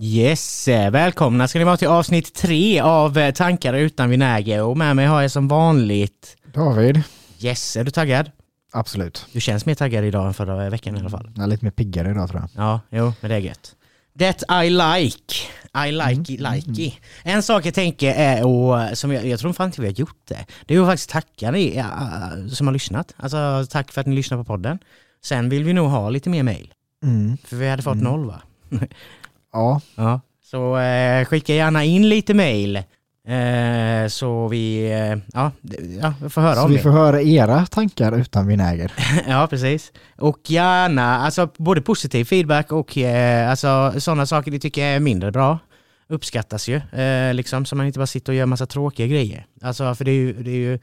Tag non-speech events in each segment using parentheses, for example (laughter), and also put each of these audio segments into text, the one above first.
Yes, välkomna ska ni vara till avsnitt tre av eh, Tankar utan vinäger och med mig har jag som vanligt David. Yes, är du taggad? Absolut. Du känns mer taggad idag än förra veckan i alla fall. Jag är lite mer piggare idag tror jag. Ja, jo, men det är gött. That I like. I like it, like it. En sak jag tänker är, och som jag, jag tror fan inte vi har gjort det, det är ju faktiskt tacka ni ja, som har lyssnat. Alltså tack för att ni lyssnar på podden. Sen vill vi nog ha lite mer mail. Mm. För vi hade fått Mm. noll va? (laughs) Ja, Ja. Så eh, skicka gärna in lite mail. Eh, så vi, eh, ja, ja, vi får höra så om vi det. får höra era tankar utan vinäger. (laughs) Ja, precis. Och gärna, alltså både positiv feedback och eh, alltså, sådana saker ni tycker är mindre bra. Uppskattas ju, eh, liksom, så man inte bara sitter och gör massa tråkiga grejer. Alltså, för det är ju, det är ju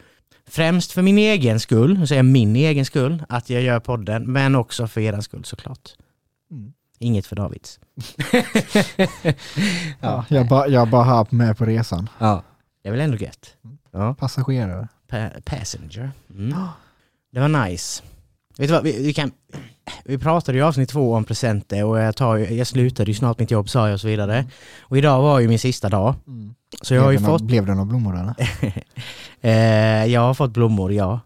främst för min egen skull, säger jag min egen skull, att jag gör podden, men också för er skull såklart. Mm. Inget för Davids. (laughs) Ja, jag, ba, jag bara här med på resan. ja. Det är väl ändå gött. Ja. Passagerare. Pa passenger. Mm. Det var nice. Vet du vad, vi, vi, kan, vi pratade ju i avsnitt två om presenter och jag, tar, ju- jag slutade ju snart mitt jobb sa jag och så vidare. Och idag var ju min sista dag. Så jag har ju blev, det nå- fått, blev det några blommor eller? (laughs) eh, jag har fått blommor ja.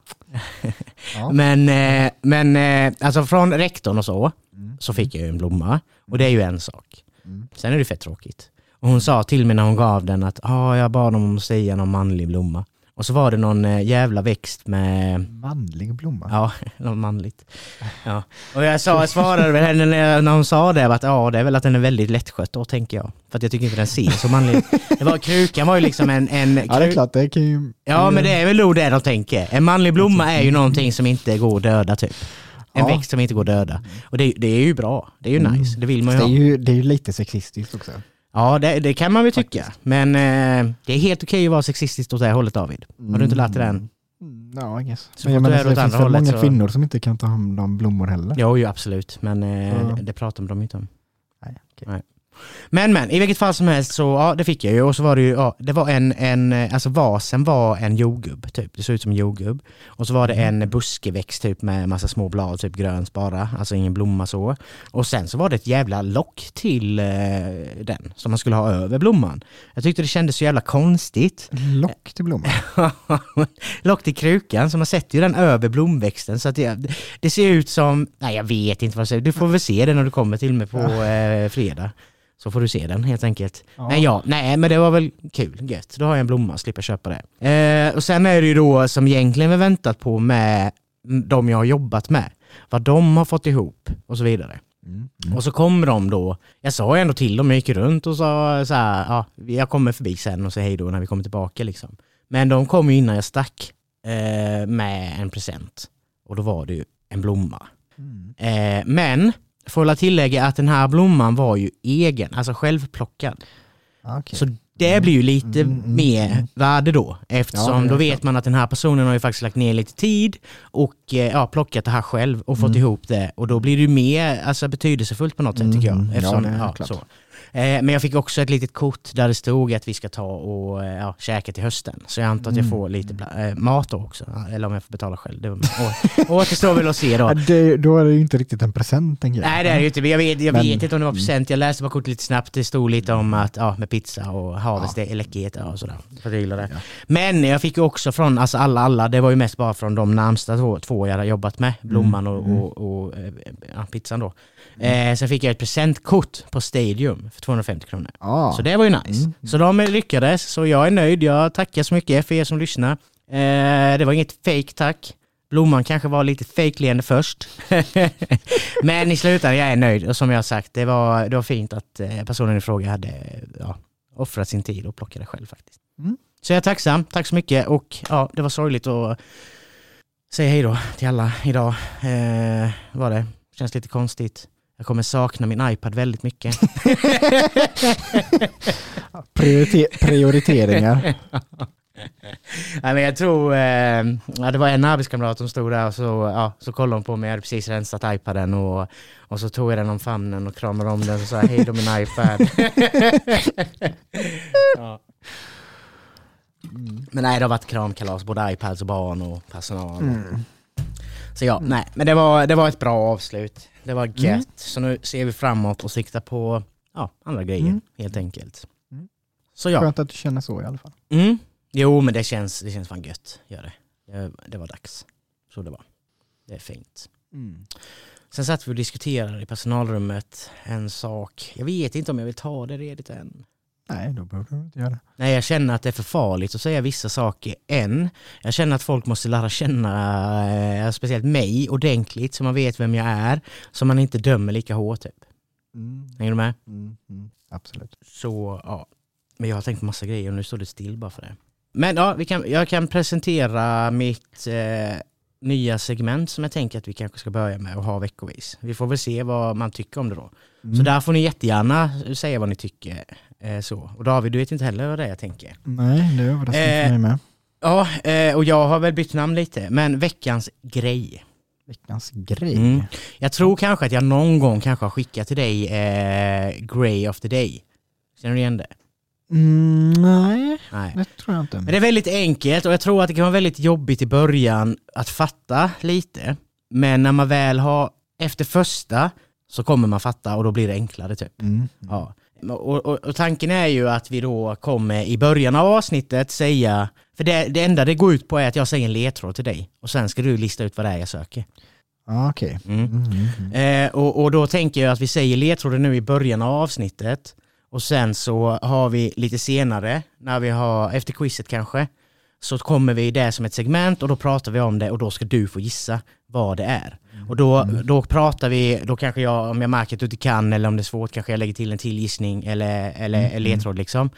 Ja. (laughs) Men, eh, men eh, alltså från rektorn och så, Mm. Så fick jag ju en blomma. Och det är ju en sak. Mm. Sen är det fett tråkigt. Och hon sa till mig när hon gav den att ah, jag bad dem att säga någon manlig blomma. Och så var det någon eh, jävla växt med Manlig blomma. Ja, (laughs) något manligt. Ja. Och jag, sa, jag svarade väl henne när, när hon sa det, att ja, det är väl att den är väldigt lättskött då, tänker jag. För att jag tycker inte den ser så manlig ut. Det var, krukan var ju liksom en... en Ja det är klart, det kan ju... Ja, men det är väl nog det de tänker. En manlig blomma är ju någonting som inte går att döda, typ. En Ja. växt som inte går att döda. Och det, det är ju bra. Det är ju nice. Det vill man ju det, är ju, det är ju lite sexistiskt också. Ja, det, det kan man väl tycka. Men eh, det är helt okej att vara sexistisk åt det hållet, David. Har du inte lärt dig den? Mm, Ja, I guess. Så Men jag menar, det finns väl många så- kvinnor som inte kan ta hand om blommor heller. Jo, ju absolut. Men eh, det, det pratar de inte om. Nej, okej. Nej. Men men, i vilket fall som helst så, ja det fick jag ju och så var det ju, ja, det var en, en eh, alltså vasen var en jordgubb typ, det såg ut som en jordgubb. Och så var det Mm. en buskeväxt typ med massa små blad, typ grönt bara, alltså ingen blomma så. Och sen så var det ett jävla lock till eh, den som man skulle ha över blomman. Jag tyckte det kändes så jävla konstigt. Lock till blommor. (laughs) lock till krukan, så man sätter ju den över blomväxten så att det, det ser ut som, nej jag vet inte vad det ser ut, du får väl se det när du kommer till mig på eh, fredag. Så får du se den helt enkelt. Ja. Nej, ja, nej men det var väl kul, gött. Då har jag en blomma, slipper köpa det. Eh, och sen är det ju då som egentligen vi väntat på med de jag har jobbat med. Vad de har fått ihop och så vidare. Mm. Och så kommer de då, jag sa ju ändå till dem, jag gick runt och sa så här, ja, jag kommer förbi sen och säger hej då när vi kommer tillbaka liksom. Men de kom ju innan jag stack eh, med en present. Och då var det ju en blomma. Mm. Eh, men, får jag tillägga att den här blomman var ju egen, alltså självplockad. Ja, okej. Så det blir ju lite Mm, mm, mer mm. värde då. Eftersom Ja, då vet klart. man att den här personen har ju faktiskt lagt ner lite tid och eh, ja, plockat det här själv och fått Mm. ihop det. Och då blir det ju mer alltså, betydelsefullt på något sätt tycker jag. Mm, ja, Eftersom, ja, klart. så. Eh, men jag fick också ett litet kort där det stod att vi ska ta och eh, ja, käka till hösten. Så jag antar att jag Mm. får lite eh, mat då också. Eller om jag får betala själv. Det (laughs) återstår väl att se då. Det, då är det ju inte riktigt en present tänker jag. Nej det är det ju inte, men jag vet, jag Men- vet inte om det var present. Jag läste bara kortet lite snabbt. Det stod lite om att, ja, med pizza och havets ja. läckerheter och sådär. För jag gillar det. Ja. Men jag fick ju också från, alltså alla, alla, det var ju mest bara från de närmsta två, två jag hade jobbat med. Blomman och, Mm. och, och ja, pizzan då. Eh, sen fick jag ett presentkort på Stadium för 250 kronor. Ja. Så det var ju nice. Mm. Så de lyckades, så jag är nöjd. Jag tackar så mycket för er som lyssnar. Eh, det var inget fake tack. Blomman kanske var lite fejkleende först. (laughs) Men i slutändan, jag är nöjd. Och som jag har sagt, det var, det var fint att eh, personen i fråga hade ja, offrat sin tid och plockade själv faktiskt. Mm. Så jag är tacksam, tack så mycket. Och ja, det var sorgligt att säga hej då till alla idag. Eh, var det. Känns lite konstigt. Jag kommer sakna min iPad väldigt mycket. (laughs) Priorite- prioriteringar. (laughs) Nej, men jag tror, eh, ja, det var en arbetskamrat som stod där och så, ja, så kollade hon på mig, jag hade precis rensat iPaden och, och så tog jag den om famnen och kramade om den och sa hej då min iPad. (laughs) ja. Men nej, det har varit kramkalas, både iPads och barn och personal. Mm. Så ja, nej, men det var, det var ett bra avslut. Det var gött. Så nu ser vi framåt och siktar på ja, andra grejer Mm. helt enkelt. Mm. Så ja. Skönt att du känner så i alla fall. Mm. Jo men det känns, det känns fan gött, gör det. det. Det var dags. Så det var. Det är fint. Sen satt vi och diskuterade i personalrummet en sak. Jag vet inte om jag vill ta det redigt än. Nej, då behöver du inte göra det. Nej, jag känner att det är för farligt att säga vissa saker än. Jag känner att folk måste lära känna, eh, speciellt mig, ordentligt så man vet vem jag är. Så man inte dömer lika hårt typ. Mm. Hänger du med? Mm. Mm. Absolut. Så ja, men jag har tänkt på massa grejer och nu står det still bara för det. Men ja, vi kan, jag kan presentera mitt eh, nya segment som jag tänker att vi kanske ska börja med och ha veckovis. Vi får väl se vad man tycker om det då. Så Mm. där får ni jättegärna säga vad ni tycker. Eh, så. Och David, du vet inte heller vad det är jag tänker. Nej, det överraskar Eh, inte mig med. Ja, eh, och jag har väl bytt namn lite, men veckans grej. Veckans grej. Mm. Jag tror kanske att jag någon gång kanske har skickat till dig eh, Grey of the Day. Känner du igen det? Mm, nej, Nej. det tror jag inte. Men det är väldigt enkelt och jag tror att det kan vara väldigt jobbigt i början att fatta lite. Men när man väl har, efter första, så kommer man fatta och då blir det enklare typ. Mm. Ja. Och, och, och tanken är ju att vi då kommer i början av avsnittet säga, för det, det enda det går ut på är att jag säger en ledtråd till dig och sen ska du lista ut vad det är jag söker. Ja, okej. Mm. Mm, mm, mm. Eh, och, och då tänker jag att vi säger ledtråden nu i början av avsnittet och sen så har vi lite senare, när vi har, efter quizet kanske, så kommer vi det som ett segment och då pratar vi om det och då ska du få gissa vad det är. Och då, då pratar vi, då kanske jag, om jag märker att du inte kan eller om det är svårt kanske jag lägger till en till gissning eller, eller en ledtråd liksom.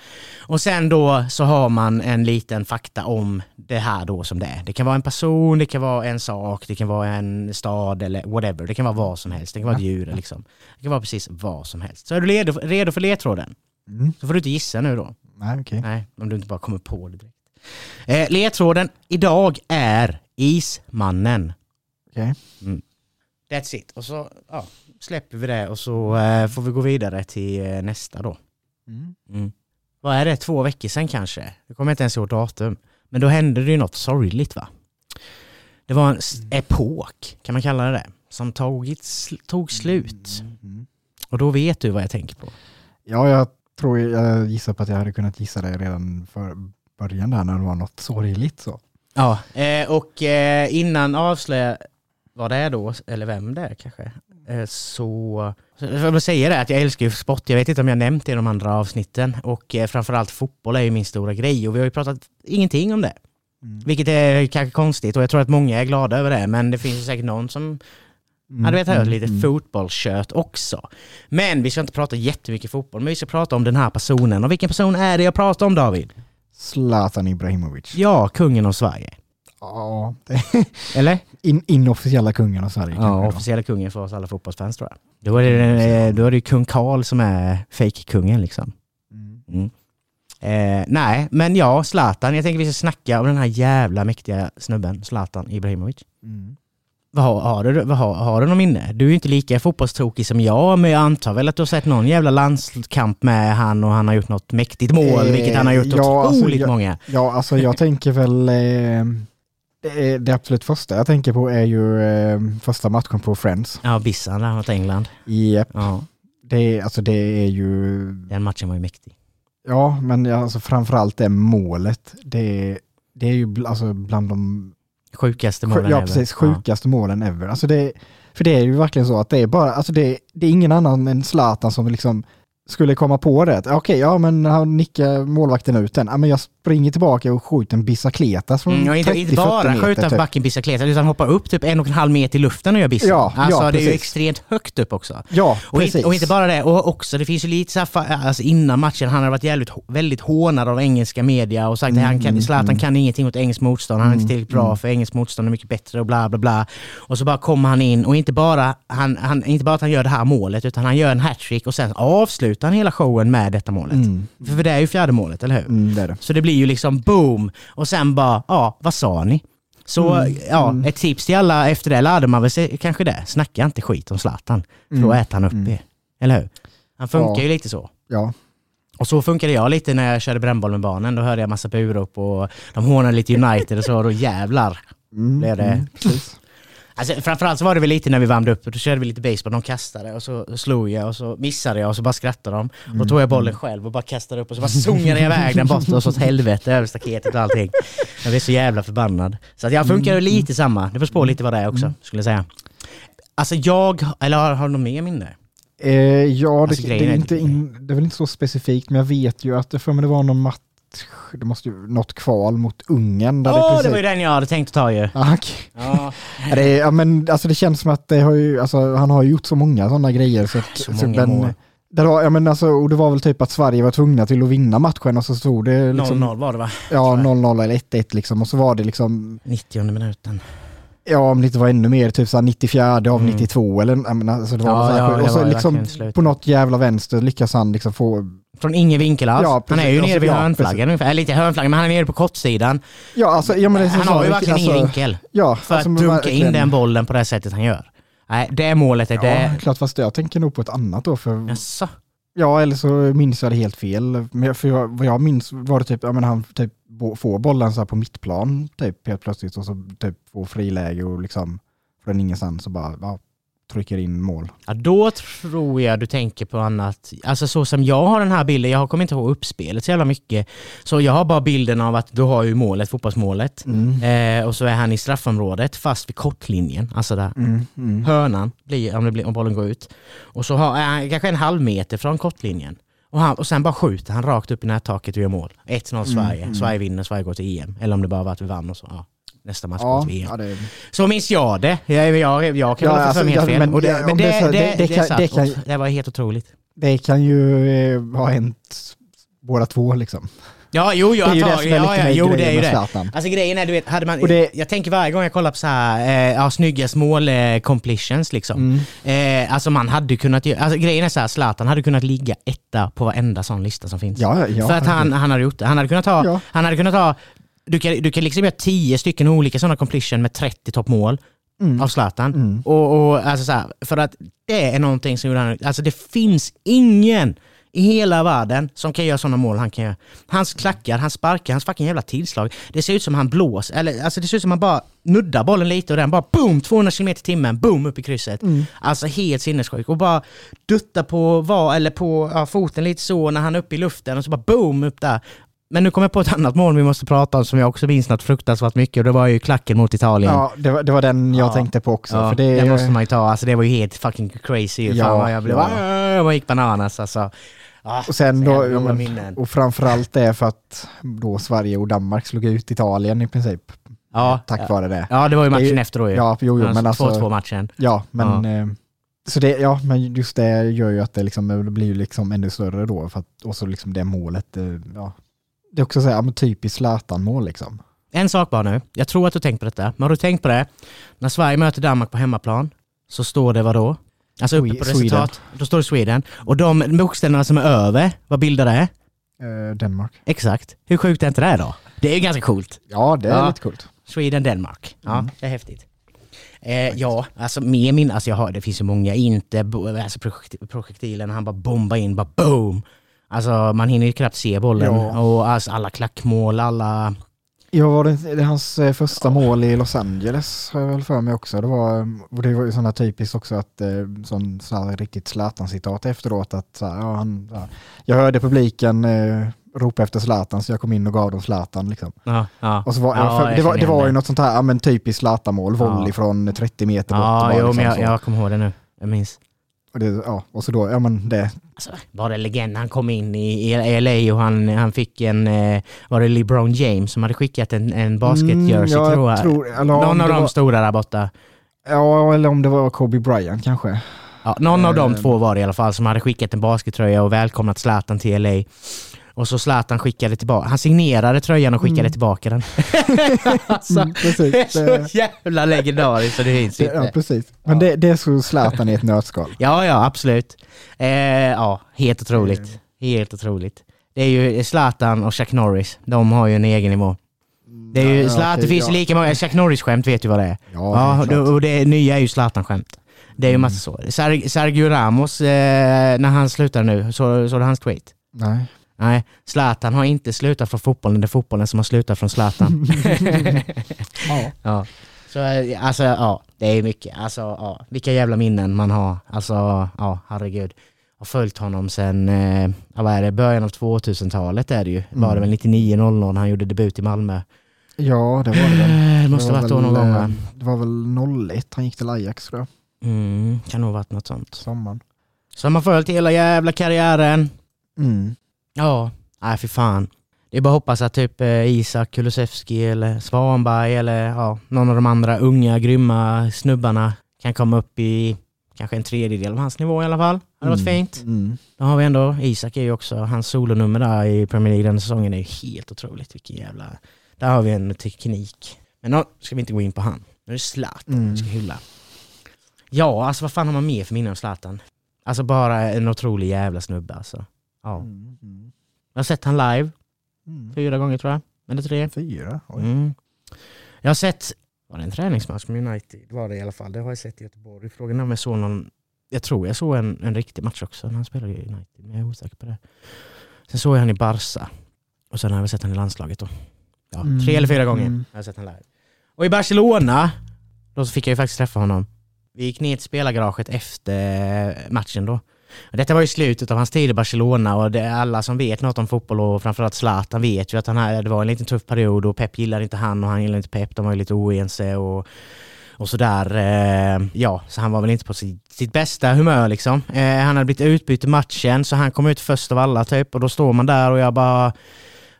Och sen då så har man en liten fakta om det här då som det är. Det kan vara en person, det kan vara en sak, det kan vara en stad eller whatever. Det kan vara vad som helst, det kan vara ett djur liksom. Det kan vara precis vad som helst. Så är du redo, redo för ledtråden? Mm. Så får du inte gissa nu då. Nej, okej. Nej, om du inte bara kommer på det direkt. Eh, ledtråden idag är Ismannen. Okej. That's it. Och så ja, släpper vi det och så eh, får vi gå vidare till eh, nästa då. Mm. Mm. Vad är det? Två veckor sedan kanske? Jag kommer inte ens ihåg datum. Men då hände det ju något sorgligt va? Det var en s- epok, kan man kalla det det, som tagit, sl- tog slut. Mm. Och då vet du vad jag tänker på. Ja, jag tror jag gissar på att jag hade kunnat gissa det redan för början där när det var något sorgligt så. Ja, eh, och eh, innan avslöja vad det är då, eller vem det är kanske, eh, så... Jag vill säga det att jag älskar ju sport, jag vet inte om jag nämnt det i de andra avsnitten, och framförallt fotboll är ju min stora grej och vi har ju pratat ingenting om det. Mm. Vilket är kanske konstigt och jag tror att många är glada över det, men det finns ju säkert någon som Mm. hade velat höra lite mm. fotbollskött också. Men vi ska inte prata jättemycket fotboll, men vi ska prata om den här personen. Och vilken person är det jag pratar om David? Zlatan Ibrahimovic. Ja, kungen av Sverige. Ja, (laughs) Eller? in, inofficiella kungen av Sverige. Ja, officiella kungen för oss alla fotbollsfans tror jag. Då är det, då är det kung Karl som är fake-kungen liksom. Mm. Mm. Eh, nej, men ja, Zlatan. Jag tänker vi ska snacka om den här jävla mäktiga snubben, Zlatan Ibrahimovic. Mm. Vad har, har, du, vad har, har du någon minne? Du är ju inte lika fotbollstokig som jag, men jag antar väl att du har sett någon jävla landskamp med han och han har gjort något mäktigt mål, Eh, vilket han har gjort ja, alltså, otroligt jag- många. Ja, alltså jag tänker väl... Eh, det, är- det absolut första jag tänker på är ju eh, första matchen på Friends. Ja, Bissan där mot England. Yep. Ja, Det, är- alltså det är ju... den matchen var ju mäktig. Ja, men alltså framförallt det målet. Det, är- det är ju alltså bland de Sjukaste målen ja, ever. precis, Ja. sjukaste målen ever. Alltså det, för det är ju verkligen så att det är bara, alltså det, det är ingen annan än Zlatan som liksom skulle komma på det. Okej, ja men han nickar målvakten ut den. Ja, men jag springer tillbaka och skjuter en bicicletas från Mm, inte, 30-40 inte bara meter. skjuta typ. backen bicicleta utan hoppa upp typ en och en halv meter i luften och göra bissen. Ja, alltså ja, det är ju extremt högt upp också. Ja, Och precis. inte, och inte bara det, och också det finns ju lite så här, alltså innan matchen, han har varit jävligt, väldigt hånad av engelska media och sagt att han Mm, kan, Zlatan kan ingenting mot engelskt motstånd, han är inte tillräckligt bra för engelskt motstånd är mycket bättre och bla bla bla. Och så bara kommer han in och inte bara, han, han, inte bara att han gör det här målet utan han gör en hattrick och sen avslutar han hela showen med detta målet. För, för det är ju fjärde målet, eller hur? Mm, det det. Så det blir ju liksom boom och sen bara, ja, vad sa ni? Så Mm, ja, ett tips till alla efter det lärde man väl sig kanske det. Snacka inte skit om Zlatan. För då äter han upp er. Eller hur? Han funkar Mm. Ja. ju lite så. Ja. Och så funkade jag lite när jag körde brännboll med barnen. Då hörde jag massa burop och de hånade lite United och så. Och då jävlar Mm, blev det. mm, precis. Alltså, framförallt så var det väl lite när vi värmde upp. Då körde vi lite baseball. De kastade och så slog jag och så missade jag och så bara skrattade de. Då tog jag bollen själv och bara kastade upp och så bara sungade jag iväg den bort och så åt helvete över staketet och allting. Jag blev så jävla förbannad. Så att jag funkar ju lite samma. Det beror på lite vad det är också, skulle jag säga. Alltså jag, eller har, har du något mer minne? Eh, ja, det, Alltså, det, grejen är inte typ- in, det är väl inte så specifikt, men jag vet ju att det för mig det var någon match, det måste ju, något kval mot Ungern. Där Åh, det, det var ju den jag hade tänkt ta ju. Ah, okej. Ja, det, ja, men alltså det känns som att det har ju, alltså, han har gjort så många sådana grejer. Så, att, Så så många mål. Det var, ja, men alltså, och det var väl typ att Sverige var tvungna till att vinna matchen och så stod det liksom, 0-0 var det va? ja 0-0 eller 1-1 liksom och så var det liksom, 90 minuten. ja om det inte var ännu mer, typ såhär 94 av Mm. 92 eller, jag menar, alltså det var Ja, så här, ja, och så liksom på något jävla vänster lyckas han liksom få, Från ingen vinkel alls. Ja, han är ju Och nere vid ja, hörnflaggan ungefär. Eller inte hörnverkligen, men han är nere på kortsidan. ja alltså, ja men det är Han så- har ju verkligen ingen alltså, vinkel. Ja, För alltså, att dunka in den bollen på det sättet han gör. Nej, det målet är Ja, det... klart fast jag tänker nog på ett annat då för Jaså? Ja, eller så minns jag det helt fel. Men för jag, vad jag minns var det typ, ja men han typ får bollen så här på mittplan typ helt plötsligt och så typ får friläge och liksom från ingenstans så bara ja, trycker in mål. Ja, då tror jag du tänker på annat. Alltså så som jag har den här bilden, jag kommer inte ihåg uppspelet så jävla mycket. Så jag har bara bilden av att du har ju målet, fotbollsmålet. Eh, och så är han i straffområdet fast vid kortlinjen, alltså där. Mm, mm. Hörnan, blir, om, det blir, om bollen går ut. Och så har är han kanske en halv meter från kortlinjen. Och, han, och sen bara skjuter han rakt upp i nättaket och gör mål. 1-0 Sverige. Sverige vinner, Sverige går till EM. Eller om det bara var att vi vann och så. Ja. Nästa match Ja, till EM. ja, det, Så minns jag det. Jag, jag, jag kan Ja, få alltså, för mig helt ja, fel. men- Och det, ja, men det, det det, det, kan- det kan- det var helt otroligt. det kan ju eh, ha hänt båda två liksom. Ja, jo, jo, Det är ju det som är Ja, lite ja, med jo, det är ju det. Alltså grejen är, du vet, hade man, det- jag tänker varje gång jag kollar på så här, eh, ja, snyggast mål eh, completions liksom. Mm. Eh, alltså man hade kunnat, alltså grejen är så här, Zlatan hade kunnat ligga etta på varenda sån lista som finns. Ja, ja, För att han, han hade gjort det. Han hade kunnat ha, Ja. han hade kunnat ha du kan, du kan liksom göra tio stycken olika sådana completion med 30 toppmål Mm. av Zlatan. Mm. Och, och alltså så här, för att det är någonting som gjorde han, alltså det finns ingen i hela världen som kan göra sådana mål han kan göra. Hans klackar, hans sparkar, hans fucking jävla tillslag. Det ser ut som han blåser, eller alltså det ser ut som han bara nuddar bollen lite och den bara boom, 200 km i timmen, boom upp i krysset. Alltså helt sinnessjuk. Och bara dutta på var, eller på ja, foten lite så när han är uppe i luften och så bara boom upp där. Men nu kommer jag på ett annat mål vi måste prata om som jag också minns något fruktansvärt mycket och det var ju klacken mot Italien. Ja, det var, det var den jag Ja. tänkte på också. Ja, för det, det måste man ju ta. Alltså det var ju helt fucking crazy. Ja, Ja, Fan, jag blev ja. ja. jag gick bananas alltså. Ah, Och sen då, ja, och framförallt det för att då Sverige och Danmark slog ut Italien i princip. Ja, Tack ja. vare det. Ja, det var ju Det matchen ju- efter då ju. Ja, jo, jo, men alltså, 2-2 matchen. ja, men eh, så det, ja, men just det gör ju att det liksom det blir liksom ännu större då. För att, och så liksom det målet, eh, ja. Det är också så här, ja, typiskt Zlatan-mål liksom. En sak bara nu. Jag tror att du tänkt på detta. Men har du tänkt på det? När Sverige möter Danmark på hemmaplan så står det vad då? Alltså uppe på resultat. Då står det Sweden. Och de bokstäverna som är över, vad bildar det? Eh, Danmark. Exakt. Hur sjukt är inte det då? Det är ju ganska coolt. Ja, det är Ja. lite coolt. Sweden, Denmark. Ja, Mm. det är häftigt. Eh, ja, alltså med min, alltså jag har, det finns ju många, inte, alltså projekt, projektilen, han bara bombar in, bara boom! Alltså man hinner ju knappt se bollen Ja. och alltså, alla klackmål, alla... Ja, var det, det hans eh, första mål i Los Angeles har jag väl för mig också. Det var, och det var ju sådana typiskt också att eh, sån, så här riktigt Zlatan-citat efteråt att så här, ja, han, ja, jag hörde publiken eh, ropa efter Zlatan så jag kom in och gav dem Zlatan liksom. Ja, ja. Och så var, Ja, ja, för, det, var, det var ju något sånt här, ja men typiskt Zlatan-mål, volley Ja. från 30 meter bort. Ja, bara jo, liksom men jag, så. jag kommer ihåg det nu. Jag minns. Och, det, ja, och så då, ja men det, Alltså, var det legend? Han kom in i i LA och han, han fick en, eh, var det LeBron James som hade skickat en, en basketjersey Mm, tror jag. tror- eller Någon av de var- stora där borta. ja eller om det var Kobe Bryant kanske. Ja, någon av de Eh. två var det i alla fall som hade skickat en baskettröja och välkomnat Zlatan till LA. Och så Zlatan skickade tillbaka, han signerade tröjan och skickade Mm. tillbaka den. (laughs) alltså, Mm, precis. det är så jävla legendariskt så det finns Det, ja, inte. precis. Men det, det är så Zlatan i ett nötskal. Ja, ja, absolut. Eh, ja, helt otroligt. Helt otroligt. Det är ju Zlatan och Chuck Norris, de har ju en egen nivå. Det är ju, Ja, Zlatan, okej, finns ju ja. lika många, Chuck Norris-skämt vet du vad det är? Ja, Ja, och det, nya är ju Zlatan-skämt. Det är ju massa så. Ser, Sergio Ramos, eh, när han slutar nu, så, såg du hans tweet? Nej. Nej, Zlatan har inte slutat från fotbollen, det är fotbollen som har slutat från Zlatan. (laughs) Ja. ja. Så eh, alltså, ja, det är mycket. Alltså, ja, vilka jävla minnen man har. Alltså, ja, herregud. Har följt honom sen, eh, vad är det, början av 2000-talet är det ju. Var det väl 99-00 när han gjorde debut i Malmö. ja, det var det väl. Eh, Det måste ha var varit då någon gång eh, va? Det var väl 01 han gick till Ajax tror jag. Mm, kan nog ha varit något sånt. Sommaren. Så har man följt hela jävla karriären. Mm. Ja, nej för fan. Det är bara att hoppas att typ eh, Isak Kulusevski eller Svanberg eller ja, någon av de andra unga grymma snubbarna kan komma upp i kanske en tredjedel av hans nivå i alla fall. Det hade varit Mm. fint. Mm. Då har vi ändå, Isak är ju också, hans solonummer där i Premier League den säsongen är ju helt otroligt. Vilken jävla... Där har vi en teknik. Men nu ska vi inte gå in på han. Nu är det Zlatan Mm. vi ska hylla. Ja, alltså vad fan har man mer för minnen av Zlatan? Alltså bara en otrolig jävla snubbe alltså. Ja. Mm. Jag har sett han live Mm. fyra gånger tror jag. Eller tre. Fyra? Oj. Mm. Jag har sett, var det en träningsmatch med United? Var det i alla fall. Det har jag sett i Göteborg. Frågan är om jag såg någon, jag tror jag såg en, en riktig match också när han spelade i United. Men jag är osäker på det. Sen såg jag han i Barca. Och sen har jag sett han i landslaget då. Ja, Mm. Tre eller fyra gånger Mm. har jag sett han live. Och i Barcelona, då fick jag ju faktiskt träffa honom. Vi gick ner till spelargaraget efter matchen då. Detta var ju slutet av hans tid i Barcelona och det, alla som vet något om fotboll och framförallt Zlatan vet ju att han här, det var en liten tuff period och Pep gillade inte han och han gillade inte Pep. De var ju lite oense och, och sådär. Eh, ja, så han var väl inte på sitt, sitt bästa humör liksom. Eh, han hade blivit utbytt i matchen så han kom ut först av alla typ och då står man där och jag bara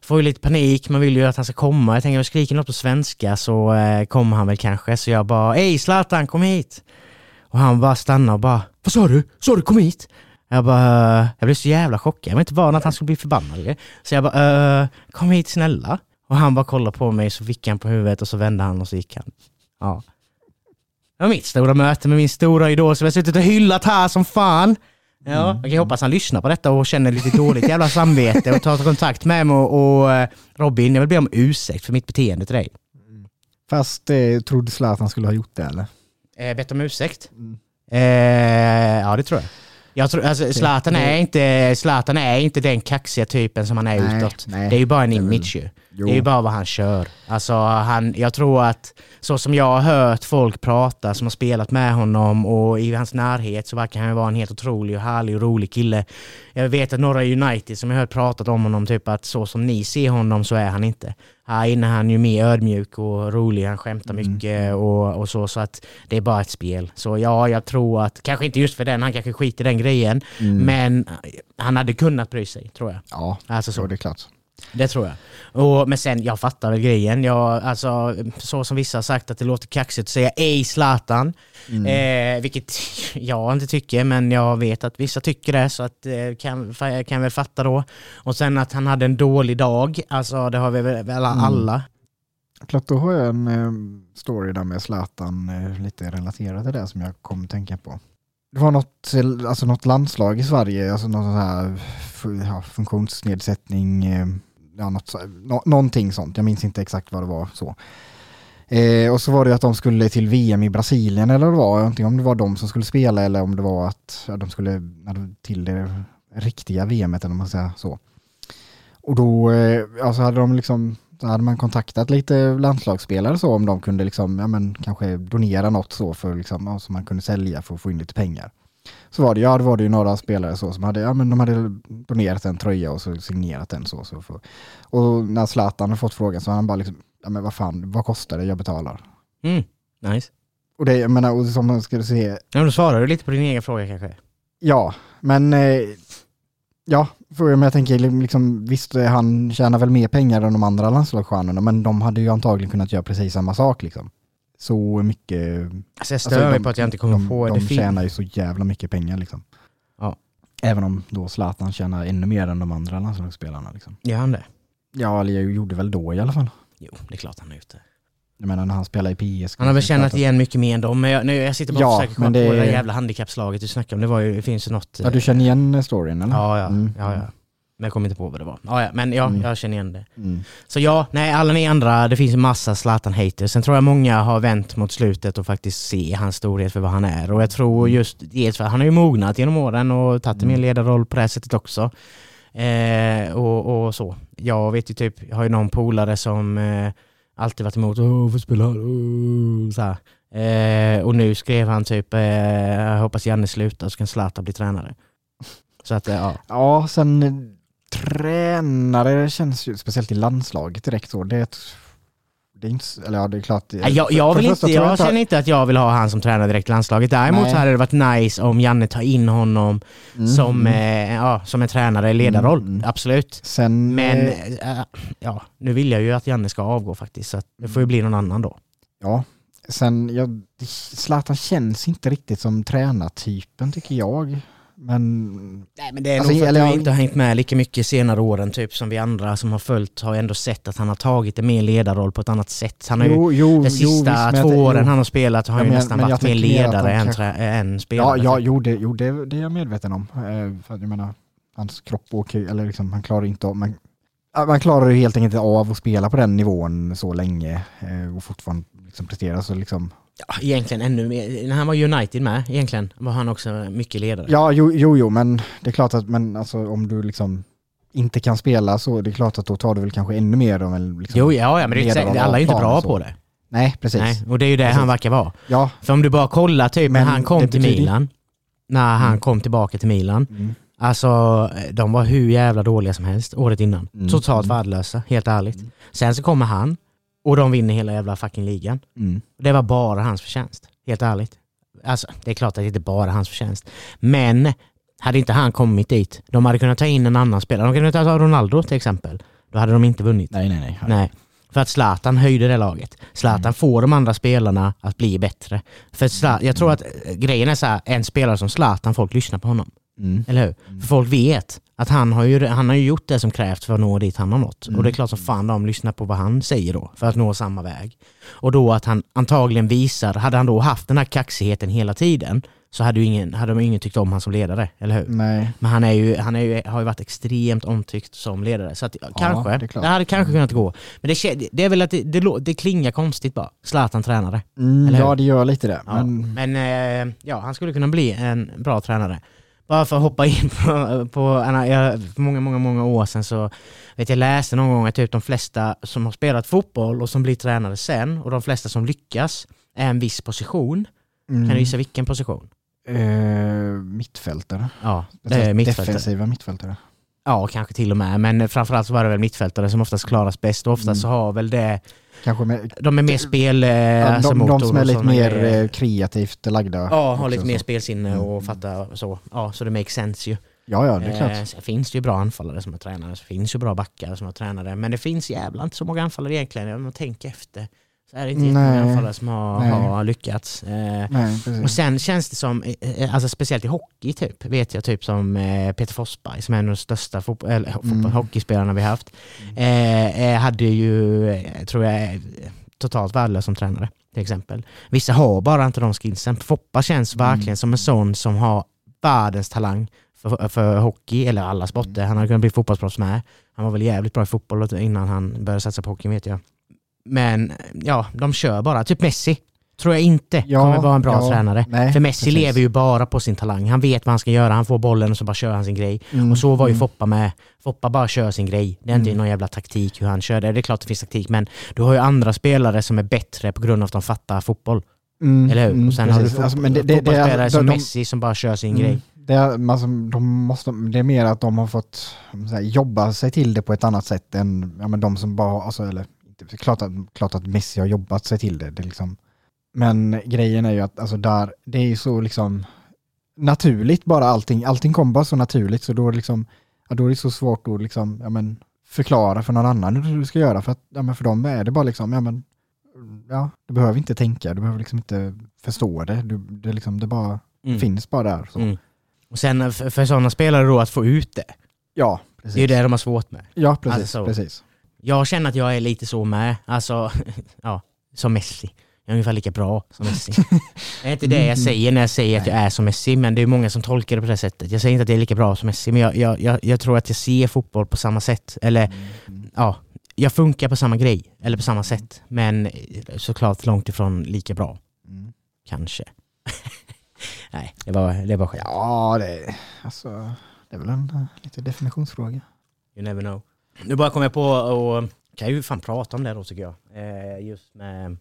får ju lite panik, man vill ju att han ska komma. Jag tänker, om jag skriker något på svenska så eh, kommer han väl kanske. Så jag bara, hej Zlatan, kom hit! Och han bara stannar och bara, vad sa du? Sa du kom hit? Jag bara, jag blev så jävla chockad. Jag var inte van att han skulle bli förbannad. Så jag bara, eh, kom hit snälla. Och han bara kollade på mig, så fick han på huvudet och så vände han och så gick han. Ja. Det var mitt stora möte med min stora idol som jag suttit och hyllat här som fan. Ja, jag kan ju hoppas han lyssnar på detta och känner lite dåligt jävla samvete och tar kontakt med mig och, och eh, Robin, jag vill be om ursäkt för mitt beteende till dig. Fast eh, trodde Zlatan skulle ha gjort det eller? Eh, bett om ursäkt? Mm. Eh, ja, det tror jag. Jag tror, alltså, Zlatan, är inte, Zlatan är inte den kaxiga typen som han är Nej, utåt. nej. det är ju bara en image ju. Jo. Det är ju bara vad han kör. Alltså, han, jag tror att så som jag har hört folk prata som har spelat med honom och i hans närhet så verkar han vara en helt otrolig och härlig och rolig kille. Jag vet att några United som jag har hört pratat om honom, typ att så som ni ser honom så är han inte. Här inne är han ju mer ödmjuk och rolig, han skämtar Mm. mycket och, och så, så att det är bara ett spel. Så ja, jag tror att, kanske inte just för den, han kanske skiter i den grejen, Mm. men han hade kunnat bry sig, tror jag. Ja, Alltså så. så det är klart. Det tror jag. Och, men sen, jag fattar väl grejen. Jag, alltså, så som vissa har sagt att det låter kaxigt att säga ej Zlatan. Mm. Eh, vilket (laughs) jag inte tycker, men jag vet att vissa tycker det, så att eh, kan, kan väl fatta då. Och sen att han hade en dålig dag, alltså det har vi väl väl Mm. alla. Klart, då har jag en eh, story där med Zlatan eh, lite relaterat till det som jag kom att tänka på. Det var något, eh, alltså något landslag i Sverige, alltså någon sån här ja, funktionsnedsättning, ja, något, no, någonting sånt, jag minns inte exakt vad det var så. Eh, och så var det att de skulle till VM i Brasilien eller vad det var, antingen om det var de som skulle spela eller om det var att ja, de skulle till det riktiga VMet eller vad man ska säga så. Och då eh, alltså hade de liksom så hade man kontaktat lite landslagsspelare så om de kunde liksom, ja men kanske donera något så för liksom, ja, som man kunde sälja för att få in lite pengar. Så var det, ja det var det ju några spelare så som hade, ja men de hade donerat en tröja och så signerat den så. så för, och när Zlatan hade fått frågan så han bara liksom, ja men vad fan, vad kostar det, jag betalar. Mm. Nice. Och det, jag menar, och som man skulle se, Ja, men då svarar du lite på din egen fråga kanske. Ja, men eh, ja, för jag tänker liksom, visst eh, han tjänar väl mer pengar än de andra landslagsstjärnorna men de hade ju antagligen kunnat göra precis samma sak liksom. Så mycket... Alltså jag stör mig på att jag inte kommer de, på de, det. De tjänar ju så jävla mycket pengar liksom. Ja. Även om då Zlatan tjänar ännu mer än de andra landslagsspelarna liksom. Gör han det? Ja, eller jag gjorde väl då i alla fall. Jo, det är klart han gjort det. Jag menar när han spelar i PSG. Han har väl är tjänat igen mycket mer än dem, men jag, nu, jag sitter bara och Ja, försöker komma det på det där är- jävla handikappslaget du snackade om. Det, var ju, det finns ju något... Ja, du känner igen storyn eller? Ja, ja, Mm. ja, ja. Men jag kommer inte på vad det var. Ja, ja, men ja, Mm. jag känner igen det. Mm. Så ja, nej alla ni andra, det finns en massa Zlatan-haters. Sen tror jag många har vänt mot slutet och faktiskt se hans storhet för vad han är. Och jag tror just dels för att han har ju mognat genom åren och tagit en Mm. ledarroll på det här sättet också. Eh, och, och så. Jag vet ju typ, jag har ju någon polare som eh, alltid varit emot, åh? Åh", Så här. Eh, och nu skrev han typ, eh, jag hoppas Janne slutar så kan Zlatan bli tränare. Så att, eh, ja. Ja, sen tränare känns ju, speciellt i landslaget direkt så, det är ett, det är inte, eller ja det är klart. Nej, Jag, jag, vill inte, tror jag inte- känner inte att jag vill ha han som tränare direkt i landslaget. Däremot Nej. så hade det varit nice om Janne tar in honom Mm, som, eh, ja, som en tränare i ledarroll. Mm. Absolut. Sen, Men eh, eh, ja, nu vill jag ju att Janne ska avgå faktiskt. Så det får ju bli någon annan då. ja, sen, jag, Zlatan känns inte riktigt som tränartypen tycker jag. Men Nej men det är Alltså, nog för att du jag- inte har hängt med lika mycket senare åren typ som vi andra som har följt har ändå sett att han har tagit en mer ledarroll på ett annat sätt. Han har ju, jo, jo, de jo, sista visst, men jag två tän- åren jo. han har spelat har han Ja, ju men- nästan men jag varit mer ledare än, kanske- trä- än Ja, spelare. ja jo, det, jo det, det är jag medveten om. Eh, för att jag menar, hans kropp åker, eller liksom, han klarar inte av, ja, man klarar ju helt enkelt inte av att spela på den nivån så länge eh, och fortfarande liksom prestera. Så liksom, Ja, egentligen ännu mer. När han var United med egentligen var han också mycket ledare. ja, jo, jo, jo, men det är klart att men, alltså, om du liksom inte kan spela så det är klart att då tar du väl kanske ännu mer av en liksom, Jo, ja, ja men det är alla är inte bra på det. Nej, precis. Nej, och det är ju det Precis. han verkar vara. Ja, För om du bara kollar typ när Men han kom till Milan, när han Mm. kom tillbaka till Milan, mm, alltså de var hur jävla dåliga som helst året innan. Mm. Totalt Mm. värdelösa, helt ärligt. Mm. Sen så kommer han och de vinner hela jävla fucking ligan. mm, Det var bara hans förtjänst, helt ärligt. Alltså, det är klart att det inte bara är hans förtjänst. Men hade inte han kommit dit, de hade kunnat ta in en annan spelare. De kunde ta Ronaldo till exempel. Då hade de inte vunnit. nej, nej, nej. Nej. För att Zlatan höjde det laget. Zlatan Mm. får de andra spelarna att bli bättre. För Zla- jag tror att eh, grejen är så här, en spelare som Zlatan, folk lyssnar på honom. Mm. Eller hur? Mm. För folk vet att han har, ju, han har ju gjort det som krävs för att nå dit han har nått. Mm. Och det är klart som fan de lyssnar på vad han säger då, för att nå samma väg. Och då att han antagligen visar, hade han då haft den här kaxigheten hela tiden, så hade, ju ingen, hade de ingen tyckt om han som ledare, eller hur? Nej. Men han, är ju, han är ju, har ju varit extremt omtyckt som ledare. Så att, kanske, det det, hade kanske kunnat gå. Men det, det är väl att det, det, det klingar konstigt bara. Zlatan tränare. Mm, ja, det gör lite det. Ja. Men, Men eh, ja, han skulle kunna bli en bra tränare. Bara för att hoppa in på, på jag, för många, många, många år sedan så vet jag läste någon gång att typ de flesta som har spelat fotboll och som blir tränare sen och de flesta som lyckas är en viss position. mm, Kan du gissa vilken position? Eh, mittfältare. Ja, det är mittfältare. Defensiva mittfältare. Ja, kanske till och med. Men framförallt så var det väl mittfältare som oftast klaras bäst och oftast Mm. så har väl det, Kanske med, de är mer spel... Eh, ja, alltså de, de som är lite mer grejer. eh, kreativt lagda. Ja, har lite mer spelsinne Mm. och fattar så. Ja, så det makes sense ju. Ja, ja, det är Eh, klart. sen finns det ju bra anfallare som är tränare, så finns ju bra backar som är tränare. Men det finns jävla inte så många anfallare egentligen. Om man tänker efter så är det inte jättemånga anfallare som har, har lyckats. Eh, Nej, och sen känns det som, eh, eh, alltså speciellt i hockey typ, vet jag typ som eh, Peter Forsberg som är en av de största eller, fotboll, Mm. hockeyspelarna vi haft. Eh, hade ju, tror jag, totalt värdelös som tränare till exempel. Vissa har bara inte de skillsen. Foppa känns Mm. verkligen som en sån som har världens talang för, för hockey, eller alla sporter. Han hade kunnat bli fotbollsproffs med. Han var väl jävligt bra i fotboll innan han började satsa på hockey vet jag. Men ja, de kör bara. Typ Messi tror jag inte Ja, kommer vara en bra ja, tränare. nej, För Messi precis. lever ju bara på sin talang. Han vet vad han ska göra. Han får bollen och så bara kör han sin grej. Mm, Och så var ju mm. Foppa med. Foppa bara kör sin grej. Det är inte Mm. någon jävla taktik hur han kör det. Det är klart det finns taktik men du har ju andra spelare som är bättre på grund av att de fattar fotboll. Mm, Eller hur? mm, och sen precis. har du fot- Alltså, men det- det- det- fotbollsspelare de- som de- Messi som bara kör sin grej. Det är, alltså, de måste, det är mer att de har fått här, jobba sig till det på ett annat sätt än ja, men de som bara, alltså, eller, inte- klart att, klart att Messi har jobbat sig till det. det är liksom, men grejen är ju att alltså, där, det är ju så liksom, naturligt bara allting. Allting kom bara så naturligt så då, är det liksom, ja, då är det så svårt att liksom, ja, men, förklara för någon annan hur du ska göra. För, att, ja, men för dem är det bara liksom, ja, men, ja, du behöver inte tänka, du behöver liksom inte förstå det. Du, det, liksom, det bara Mm. finns bara där. Så. Mm. Och sen för, för sådana spelare då att få ut det, Ja, det är precis. ju det de har svårt med. Ja, precis. Alltså, precis. Jag känner att jag är lite så med, alltså, (laughs) ja, som Messi. Jag är ungefär lika bra som Messi. det är inte det jag säger när jag säger att jag är som Messi, men det är många som tolkar det på det sättet. Jag säger inte att jag är lika bra som Messi, men jag, jag, jag, jag tror att jag ser fotboll på samma sätt. Eller ja, jag funkar på samma grej, eller på samma sätt. Men såklart långt ifrån lika bra, Mm. kanske. (laughs) Nej, det var, det var skämt. Ja, det, alltså, det är väl en uh, lite definitionsfråga. You never know. Nu bara kom jag på och kan ju fan prata om det då tycker jag. Eh, just med,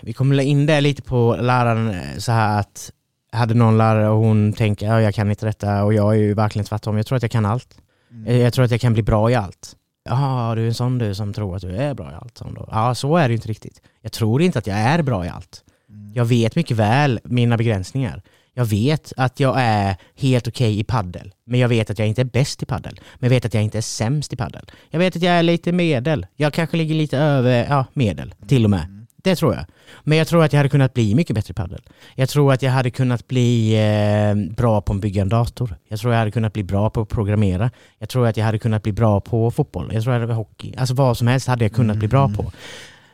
vi kommer in det lite på läraren eh, så här att hade någon lärare och hon tänker ja, jag kan inte detta och jag är ju verkligen tvärtom. Jag tror att jag kan allt. Eh, Jag tror att jag kan bli bra i allt. Ja, du är en sån du som tror att du är bra i allt. Ja, så är det ju inte riktigt. Jag tror inte att jag är bra i allt. Mm. Jag vet mycket väl mina begränsningar. Jag vet att jag är helt okej i paddel, men jag vet att jag inte är bäst i paddel. Men jag vet att jag inte är sämst i paddel. Jag vet att jag är lite medel. Jag kanske ligger lite över ja, medel, till och med. Det tror jag. Men jag tror att jag hade kunnat bli mycket bättre i paddel. Jag tror att jag hade kunnat bli eh, bra på att bygga en dator. Jag tror jag hade kunnat bli bra på att programmera. Jag tror att jag hade kunnat bli bra på fotboll. Jag tror jag hade hockey. Alltså vad som helst hade jag kunnat bli bra på.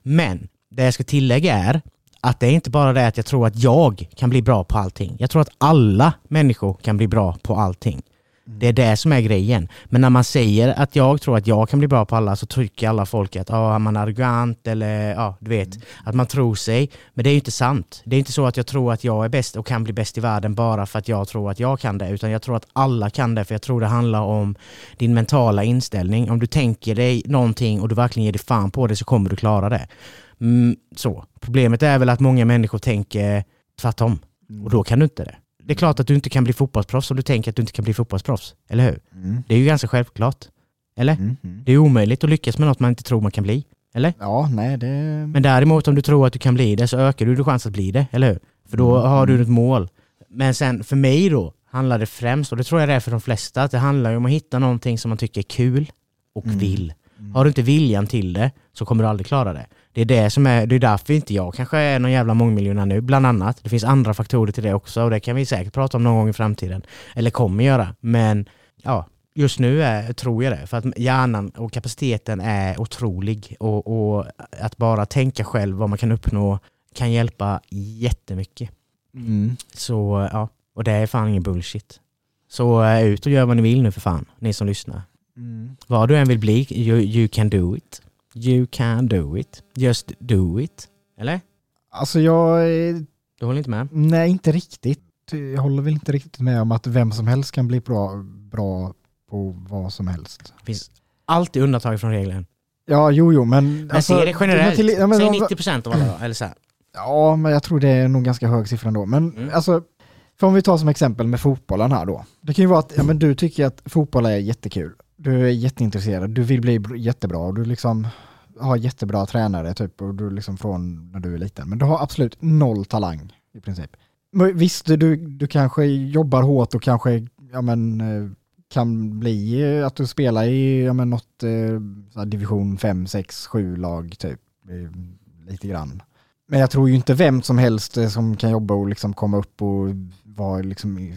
Men det jag ska tillägga är att det är inte bara det att jag tror att jag kan bli bra på allting. Jag tror att alla människor kan bli bra på allting. Det är det som är grejen. Men när man säger att jag tror att jag kan bli bra på alla så tycker alla folk att ah, man är arrogant eller ja, du vet, att man tror sig. Men det är ju inte sant. Det är inte så att jag tror att jag är bäst och kan bli bäst i världen bara för att jag tror att jag kan det, utan jag tror att alla kan det, för jag tror det handlar om din mentala inställning. Om du tänker dig någonting och du verkligen ger dig fan på det så kommer du klara det. Mm, så. Problemet är väl att många människor tänker tvärtom. Och då kan du inte det. Det är klart att du inte kan bli fotbollsproffs om du tänker att du inte kan bli fotbollsproffs. Eller hur? Mm. Det är ju ganska självklart. Eller? Mm. Mm. Det är omöjligt att lyckas med något man inte tror man kan bli. Eller? Ja, nej det... Men däremot om du tror att du kan bli det så ökar du din chans att bli det, eller hur? För då Mm. har du ett mål. Men sen för mig då handlar det främst, och det tror jag det är för de flesta, att det handlar om att hitta någonting som man tycker är kul och Mm. vill. Har du inte viljan till det så kommer du aldrig klara det. Det är det som är, det är därför inte jag kanske är någon jävla mångmiljonär nu, bland annat. Det finns andra faktorer till det också och det kan vi säkert prata om någon gång i framtiden. Eller kommer göra. Men ja, just nu är, tror jag det. För att hjärnan och kapaciteten är otrolig. Och, och att bara tänka själv vad man kan uppnå kan hjälpa jättemycket. Mm. Så ja, och det är fan ingen bullshit. Så eh, ut och gör vad ni vill nu för fan, ni som lyssnar. Mm. Vad du än vill bli, you, you can do it. You can do it. Just do it. Eller? Alltså jag... Du håller inte med? Nej, inte riktigt. Jag håller väl inte riktigt med om att vem som helst kan bli bra, bra på vad som helst. Det finns alltid undantag från regeln. Ja, jo, jo, men... Men se det generellt. till- ja, men Säg om- 90% av alla då, eller så här. (clears throat) Ja, men jag tror det är nog ganska hög siffra ändå. Men Mm. alltså, för om vi tar som exempel med fotbollen här då. Det kan ju vara att ja, men du tycker att fotboll är jättekul. Du är jätteintresserad, du vill bli jättebra och du liksom har jättebra tränare typ och du liksom från när du är liten. Men du har absolut noll talang i princip. Men visst, du, du kanske jobbar hårt och kanske ja, men, eh, kan bli eh, att du spelar i ja, men, något eh, så här division 5, 6, 7 lag typ. Lite grann. Men jag tror ju inte vem som helst eh, som kan jobba och liksom komma upp och vara liksom i,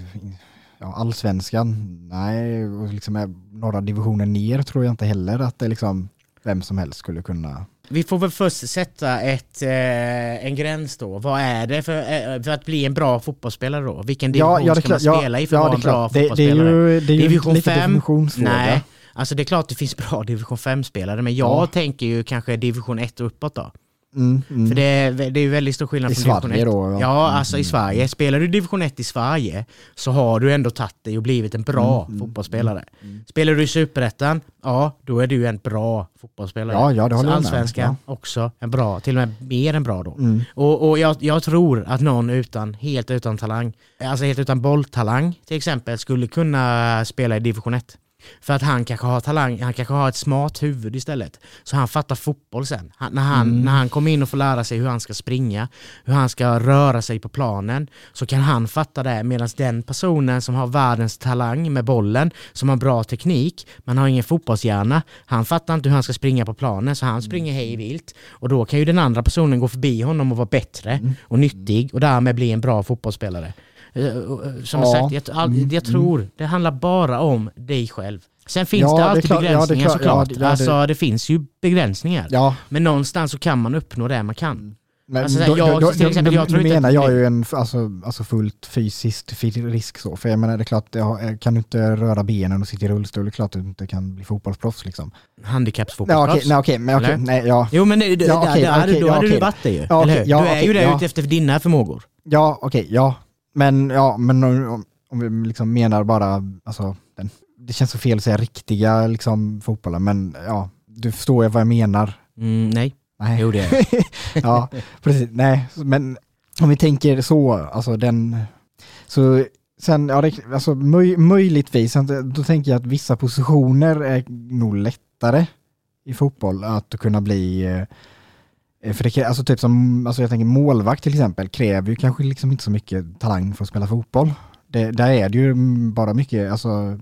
ja, allsvenskan. Nej, och liksom är några divisioner ner tror jag inte heller att det liksom vem som helst skulle kunna. Vi får väl först sätta ett, eh, en gräns då. Vad är det för, eh, för att bli en bra fotbollsspelare då? Vilken division det är ska man klart. spela i för ja, att vara det en bra det, det är fotbollsspelare? ju, det är ju Division lite fem? definitionsfråga. Nej, alltså det är klart det finns bra (laughs) division 5-spelare, men jag Ja. tänker ju kanske division 1 och uppåt då. Mm, mm. För det är, det är väldigt stor skillnad I från division Sverige 1. då? Ja, Mm, alltså i mm, Sverige. Spelar du division 1 i Sverige så har du ändå tagit dig och blivit en bra Mm, mm, fotbollsspelare. Spelar du i Superettan, ja då är du en bra fotbollsspelare. Ja, ja, det håller jag. Allsvenskan också en bra, till och med mer än bra då. Och, och jag, jag tror att någon utan, helt utan talang, alltså helt utan bolltalang till exempel, skulle kunna spela i division 1. För att han kanske har talang, han kanske har ett smart huvud istället. Så han fattar fotboll sen. Han, när, han, Mm. när han kommer in och får lära sig hur han ska springa, hur han ska röra sig på planen, så kan han fatta det. Medan den personen som har världens talang med bollen, som har bra teknik, men har ingen fotbollshjärna, han fattar inte hur han ska springa på planen, så han springer hej vilt. Och då kan ju den andra personen gå förbi honom och vara bättre Mm. och nyttig och därmed bli en bra fotbollsspelare. Eh, eh, Som Ja. jag sagt, jag, all- Mm, jag tror det handlar bara om dig själv. Sen finns Ja, det det alltid klart- det är begränsningar klart- ja, såklart. det- ja, det- alltså det finns ju begränsningar. Men någonstans så kan man uppnå det man kan. men Alltså, då, jag- då, då, till exempel, då, jag tror då inte menar jag ju en alltså, alltså fullt fysiskt risk så. För jag menar det är klart, det kan du inte röra benen och sitta i rullstol, det är klart att du inte kan bli fotbollsproffs liksom. Handikappsfotbollsproffs. nej, okej, men okej, nej, ja. Jo men det, det, Ja, okej, där, okej, då hade du varit det ju. Ja, eller hur? du är ju där ja. efter dina förmågor. Ja, okej, ja. Men, ja, men om, om vi liksom menar bara, alltså, den, det känns så fel att säga riktiga liksom, fotbollar, men ja, du förstår ju vad jag menar. Mm, nej, Nej. jo det är (laughs) ja, precis. Nej, men om vi tänker så, alltså den, så sen, ja, det, alltså möj, möjligtvis, då tänker jag att vissa positioner är nog lättare i fotboll att kunna bli, eh, Eh, för det, alltså typ som, alltså jag tänker målvakt till exempel, kräver ju kanske liksom inte så mycket talang för att spela fotboll. Det, där är det ju bara mycket, alltså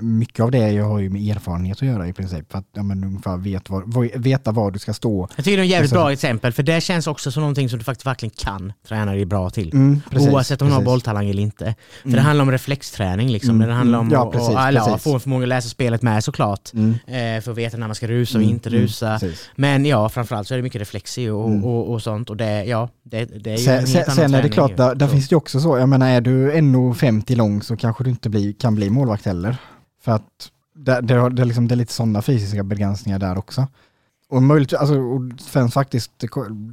mycket av det jag har ju med erfarenhet att göra i princip. För att ja, men ungefär vet var, veta var du ska stå. Jag tycker det är ett jävligt bra exempel, för det känns också som någonting som du faktiskt verkligen kan träna dig bra till. Mm, precis, Oavsett om du har bolltalang eller inte. För Mm. det handlar om reflexträning liksom. Mm, Det handlar om mm. Ja, att precis, och, ja, precis. få en förmåga att läsa spelet med såklart. Mm. Eh, för att veta när man ska rusa och Mm, inte mm, rusa. Men ja, framförallt så är det mycket reflexi och, Mm. och, och sånt. Och det, ja, det, det är ju en Sen, helt sen, sen är det klart, ju. där, där finns det ju också så, jag menar är du 1,50 lång så kanske du inte bli, kan bli målvakt heller. För att det, det, det, är liksom, det är lite sådana fysiska begränsningar där också. Och möjligt, alltså, och sen faktiskt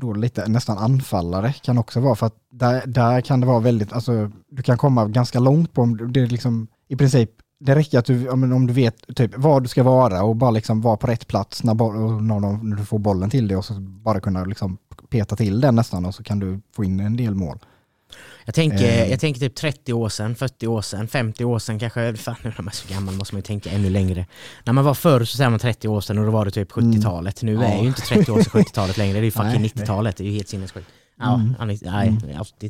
då lite nästan anfallare kan också vara för att där, där kan det vara väldigt, alltså du kan komma ganska långt på, om du- det är liksom i princip, det räcker att du, om du vet typ var du ska vara och bara liksom vara på rätt plats när, när, när du får bollen till dig och så bara kunna liksom peta till den nästan och så kan du få in en del mål. Jag tänker, Eh. jag tänker typ 30 år sedan, 40 år sedan, 50 år sedan kanske, fan nu när man är så gammal måste man ju tänka ännu längre. När man var förr så säger man 30 år sedan och då var det typ 70-talet. Nu Mm. Ja. är ju inte 30 år sedan (laughs) 70-talet längre, det är ju fucking Nej, 90-talet, det är ju helt sinnessjukt. Ja, Mm. nej, Mm. 80,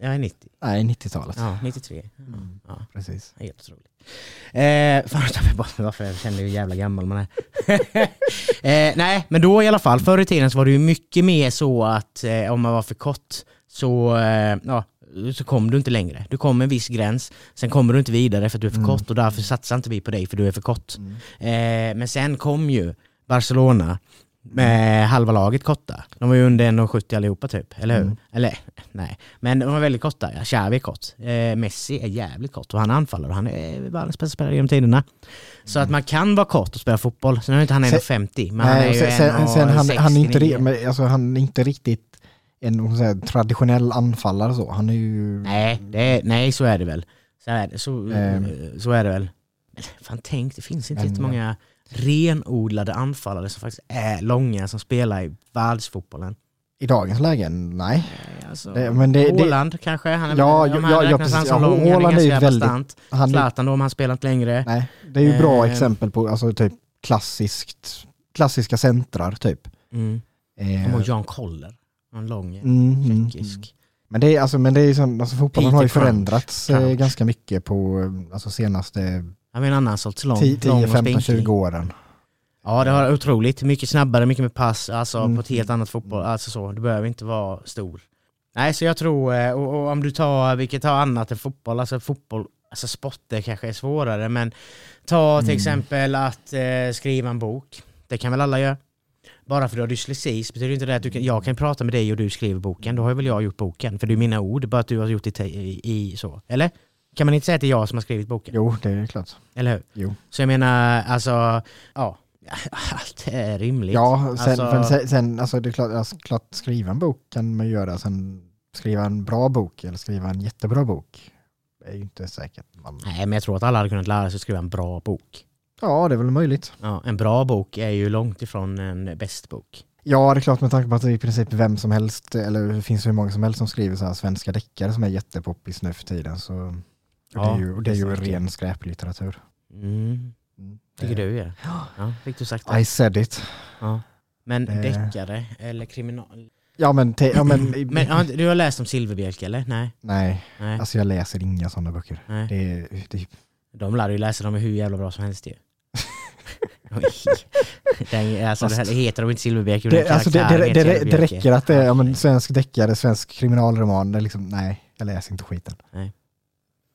jag är 90. Nej, 90-talet. Ja, 93. Mm. Ja, Precis. helt otroligt. Eh, fan, jag varför jag kände hur jävla gammal man är. (laughs) eh, nej, men då i alla fall, förr i tiden så var det ju mycket mer så att eh, om man var för kort så, eh, ja, så kom du inte längre. Du kom en viss gräns, sen kommer du inte vidare för att du är för Mm. kort och därför satsar inte vi på dig för du är för kort. Mm. Eh, men sen kom ju Barcelona med halva laget korta. De var ju under 1,70 allihopa typ, eller hur? Mm. Eller (laughs) nej, men de var väldigt korta. Ja, Xavi är kort. Eh, Messi är jävligt kort och han anfaller och han är världens bästa spelare genom tiderna. Så att man kan vara kort och spela fotboll. Sen är inte han Sen- 1,50 men han är ju sen, sen, sen han, han, är inte, 1,69. ri- men, alltså, han är inte riktigt en säga, traditionell anfallare så. Han är ju... Nej, är, nej, så är det väl. Så är det, så, Ehm. så är det väl. Fan tänk, det finns inte jättemånga renodlade anfallare som faktiskt är långa som spelar i världsfotbollen. I dagens läge, nej. Eh, Alltså, Det- men det- kanske? Han är, Ja, om ja, han ja, räknas precis. han som Ja, lång, han är ju ganska väldigt- bastant. Han Zlatan då, om han spelar inte längre. nej, det är ju bra Eh. exempel på alltså, typ klassiskt, klassiska centrar typ. Mm. Eh, Och Jan Koller, en lång mm, mm, tjeckisk. Men det är, alltså, men det är sån, alltså, fotbollen Peter har ju förändrats eh, Crouch. ganska mycket på eh, alltså, senaste Jag menar en annan sorts lång, 10, lång och 15, spinkig. 20 åren. Ja det har otroligt, mycket snabbare, mycket mer pass, alltså Mm. på ett helt annat fotboll, alltså så, du behöver inte vara stor. Nej så jag tror, eh, och, och om du tar, vilket tar annat än fotboll, alltså fotboll, alltså sporter kanske är svårare, men ta till Mm. exempel att eh, skriva en bok, det kan väl alla göra? Bara för att du har dyslexi betyder inte det att du kan, jag kan prata med dig och du skriver boken, då har väl jag gjort boken, för det är mina ord, bara att du har gjort det i, i så, eller? Kan man inte säga att det är jag som har skrivit boken? Jo, det är klart. Eller hur? Jo. Så jag menar, alltså, ja, (laughs) allt är rimligt. Ja, sen, Alltså- sen, sen alltså det är klart, alltså, klart, skriva en bok kan man göra, sen skriva en bra bok eller skriva en jättebra bok är ju inte säkert. Man, Nej, men jag tror att alla hade kunnat lära sig att skriva en bra bok. Ja, det är väl möjligt. Ja, en bra bok är ju långt ifrån en bäst bok. Ja, det är klart med tanke på att det är i princip vem som helst, eller det finns hur många som helst som skriver så här svenska deckare som är jättepoppis nu för tiden. Så, och Ja, det är ju, det är ju det ren skräplitteratur. Mm. Mm. Tycker Det- du ja. ja fick du sagt det? I said it. Ja. Men Eh. deckare eller kriminal... Ja men, ja, men, (clears throat) Men du har läst om Silverbjälke eller? Nej. nej, Nej. alltså jag läser inga sådana böcker. nej. Det, det, De lär ju läsa dem hur jävla bra som helst ju. Den, alltså, Fast- det heter de inte Silverbjälke, utan det, alltså det, det, det, det räcker att det är ja, men, svensk deckare, svensk kriminalroman. Det är liksom, nej, jag läser inte skiten. Nej.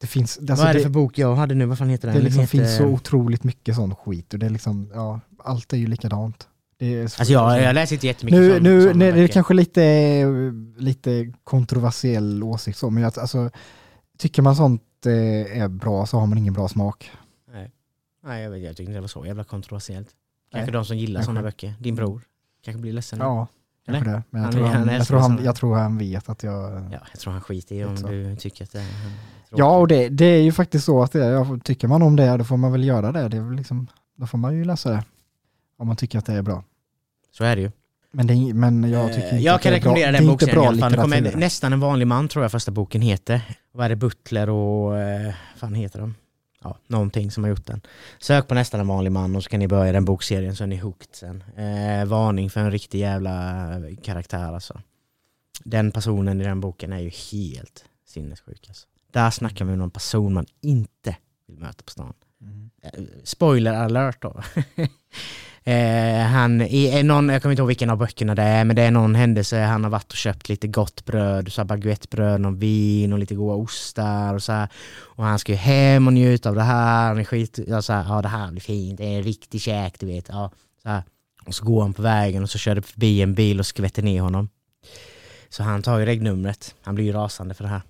Det finns, alltså, Vad är det det, för bok jag hade nu? Vad fan heter den? det liksom heter... finns så otroligt mycket sån skit och det är liksom, ja, allt är ju likadant. Det Alltså jag, jag läser inte jättemycket nu, sån- nu, såna nej, det är kanske lite, lite kontroversiell åsikt så, men jag, alltså, tycker man sånt eh, är bra så har man ingen bra smak. Nej, jag, vet, jag tycker inte det var så jävla kontroversiellt. Kanske de som gillar sådana böcker. Din bror kanske blir ledsen. Ja, kanske det. Men jag Han- tror han han, jag, tror han, jag tror han vet att jag... Ja, jag tror han skiter i om så. du tycker att det är. Ja, och det, det är ju faktiskt så att det, ja, tycker man om det, då får man väl göra det. det är liksom, då får man ju läsa det. Om man tycker att det är bra. Så är det ju. Men, det, men jag tycker Eh, inte jag kan det är bra, rekommendera den bokserien i alla fall. Det kommer nästan en vanlig man tror jag första boken heter. Vad är det? Butler och... Eh, fan heter de? Ja, någonting som har gjort den. Sök på nästan en vanlig man och så kan ni börja den bokserien så är ni hooked sen. Eh, varning för en riktig jävla eh, karaktär alltså. Den personen i den boken är ju helt sinnessjuk alltså. Där snackar vi om någon person man inte vill möta på stan. Mm. Spoiler alert då. (laughs) eh, han, i, eh, någon, jag kommer inte ihåg vilken av böckerna det är, men det är någon händelse, han har varit och köpt lite gott bröd, så baguettebröd, någon vin och lite goda ostar och så här. Och han ska ju hem och njuta av det här, han är skit, ja, så här, ja det här blir fint, det är en riktig käk du vet. Ja, så här. Och så går han på vägen och så kör det förbi en bil och skvätter ner honom. Så han tar ju regnumret, han blir ju rasande för det här.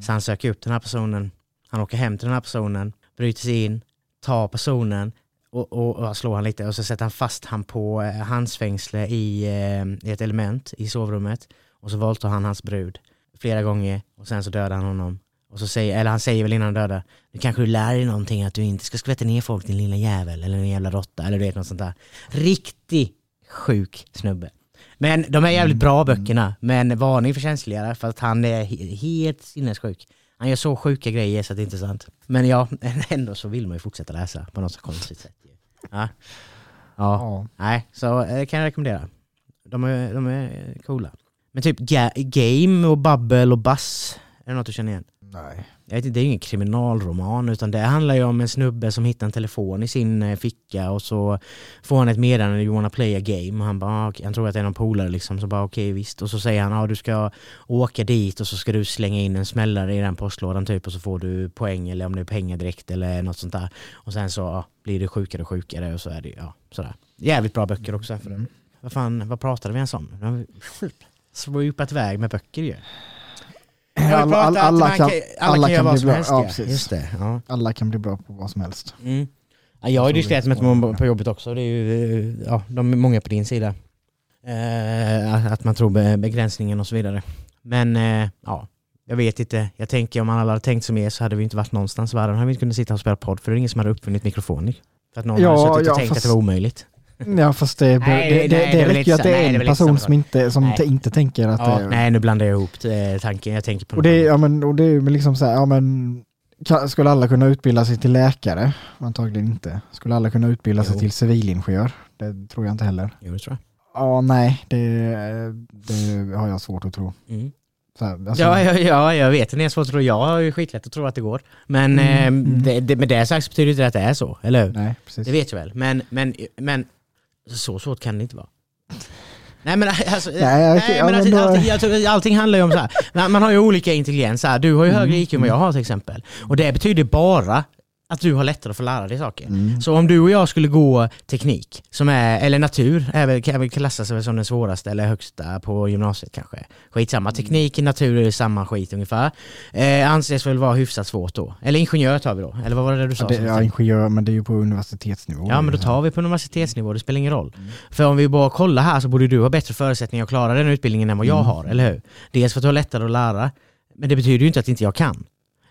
Så han söker upp den här personen, han åker hem till den här personen, bryter sig in, tar personen och, och, och slår han lite och så sätter han fast han på eh, handsfängsle i, eh, i ett element i sovrummet och så våldtar han hans brud flera gånger och sen så dödar han honom. Och så säger, eller han säger väl innan han dödar, nu kanske du lär dig någonting att du inte ska skvätta ner folk din lilla jävel eller din jävla råtta eller du vet något sånt där. Riktig sjuk snubbe. Men de är jävligt bra böckerna, men varning för känsligare för att han är helt sinnessjuk. Han gör så sjuka grejer så att det inte är sant. Men ja, (laughs) ändå så vill man ju fortsätta läsa på något så konstigt sätt. Ja. Ja, Ja. nej, så eh, kan jag rekommendera. De är, de är coola. Men typ ga- Game och Bubble och Buzz, är det något du känner igen? Nej. Vet det är ju ingen kriminalroman utan det handlar ju om en snubbe som hittar en telefon i sin eh, ficka och så får han ett meddelande, you wanna play a game? Och han bara, ah, okej. han tror att det är någon polare liksom, så bara okej visst. Och så säger han, ja du ska åka dit och så ska du slänga in en smällare i den postlådan typ och så får du poäng eller om det är pengar direkt eller något sånt där. Och sen så ja, blir det sjukare och sjukare och så är det ja, sådär. Jävligt bra böcker också för Mm. Vad fan, vad pratade vi ens om? Swoopat (laughs) iväg med böcker ju. Alla, alla, alla kan, alla alla kan bli som bra. helst. Ja, Ja, precis. Just det. Ja. Alla kan bli bra på vad som helst. Mm. Ja, jag har ju diskuterat med dem på jobbet också. Det är ju, eh, ja, de är många på din sida. Eh, att man tror be- begränsningen och så vidare. Men eh, ja, jag vet inte. Jag tänker om alla hade tänkt som er så hade vi inte varit någonstans i världen. hade vi inte kunnat sitta och spela podd för det är ingen som hade uppfunnit mikrofoner. För att någon Ja, hade suttit ja, och tänkt fast- att det var omöjligt. Ja fast det, Nej, det, nej, det, det det är räcker inte ju att det nej, är är en inte person som inte, som Nej. te- inte tänker att Ja, det nej, nu blandar jag ihop eh, tanken. Jag tänker på Och det, är- ja, men, och det är liksom så här, ja men skulle alla kunna utbilda sig till läkare? Antagligen inte. Skulle alla kunna utbilda sig Jo. till civilingenjör? Det tror jag inte heller. Jo, det tror Ja, nej, det, det har jag svårt att tro. jag. Mm. Här, alltså, Ja, ja, ja, jag vet. Det är svårt att tro. Jag har ju skitlätt att tro att det går. Men Mm, eh, mm. det, det, med det sagt så betyder inte det att det är så, eller hur? Nej, precis. Det vet jag väl. Men, men, men så svårt kan det inte vara. Nej men alltså, (laughs) Nej, nej, okej, ja, men men då- allting, handlar ju om så här. Man, har ju olika intelligens. Så här. Du har ju högre Mm, IQ än vad jag har till exempel. Och det betyder bara att du har lättare att få lära dig saker. Mm. Så om du och jag skulle gå teknik, som är, eller natur, är väl, kan väl klassas som den svåraste eller högsta på gymnasiet kanske. Skitsamma, Mm. teknik och natur är samma skit ungefär. Eh, anses väl vara hyfsat svårt då. Eller ingenjör tar vi då, eller vad var det du sa? Ja, det, ja, ingenjör, men det är ju på universitetsnivå. Ja men då tar vi på universitetsnivå, det spelar ingen roll. För om vi bara kollar här så borde du ha bättre förutsättningar att klara den utbildningen än vad jag har, eller hur? Dels för att du har lättare att lära, men det betyder ju inte att inte jag kan.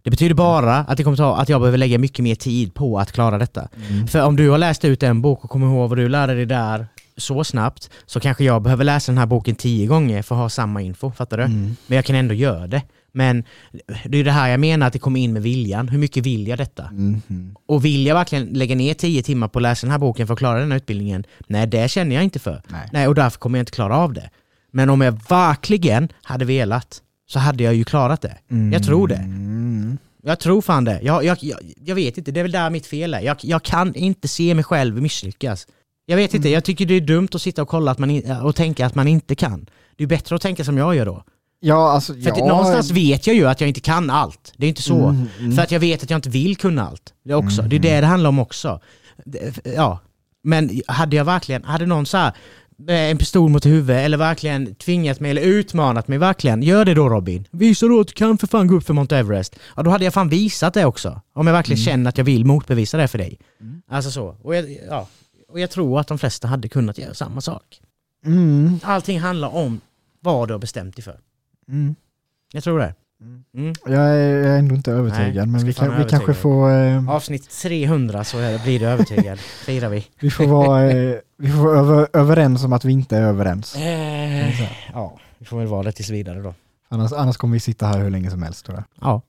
Det betyder bara att, det kommer ta, att jag behöver lägga mycket mer tid på att klara detta. Mm. För om du har läst ut en bok och kommer ihåg vad du lärde dig där så snabbt så kanske jag behöver läsa den här boken tio gånger för att ha samma info, fattar du? Mm. Men jag kan ändå göra det. Men det är det här jag menar att det kommer in med viljan. Hur mycket vill jag detta? Mhm. Och vill jag verkligen lägga ner tio timmar på att läsa den här boken för att klara den här utbildningen? Nej, det känner jag inte för. Nej. Nej, och därför kommer jag inte klara av det. Men om jag verkligen hade velat så hade jag ju klarat det. Jag tror det. Mm. Jag tror fan det. Jag, jag, jag, jag vet inte, det är väl där mitt fel är. Jag, jag kan inte se mig själv misslyckas. Jag vet inte, jag tycker det är dumt att sitta och kolla att man in, och tänka att man inte kan. Det är bättre att tänka som jag gör då. Ja, alltså, För ja, någonstans vet jag ju att jag inte kan allt. Det är inte så. Mm, mm. För att jag vet att jag inte vill kunna allt. Det, är också. det är det det handlar om också. Ja. Men hade jag verkligen, hade någon så här en pistol mot huvudet eller verkligen tvingat mig eller utmanat mig verkligen. Gör det då Robin. Visa då att du kan för fan gå upp för Mount Everest. Ja då hade jag fan visat det också. Om jag verkligen känner att jag vill motbevisa det för dig. Alltså så. Och jag, ja. och jag tror att de flesta hade kunnat göra samma sak. Mm. Allting handlar om vad du har bestämt dig för. Mm. Jag tror det. Mm. Jag är, jag är ändå inte övertygad, Nej, men vi, kan, vi kanske får, eh, Avsnitt 300 så är- blir du övertygad. (laughs) Firar vi. vi får vara eh, vi får vara över, överens om att vi inte är överens. Eh, ja, vi får väl vara det tills vidare då. Annars, annars kommer vi sitta här hur länge som helst tror jag. Ja,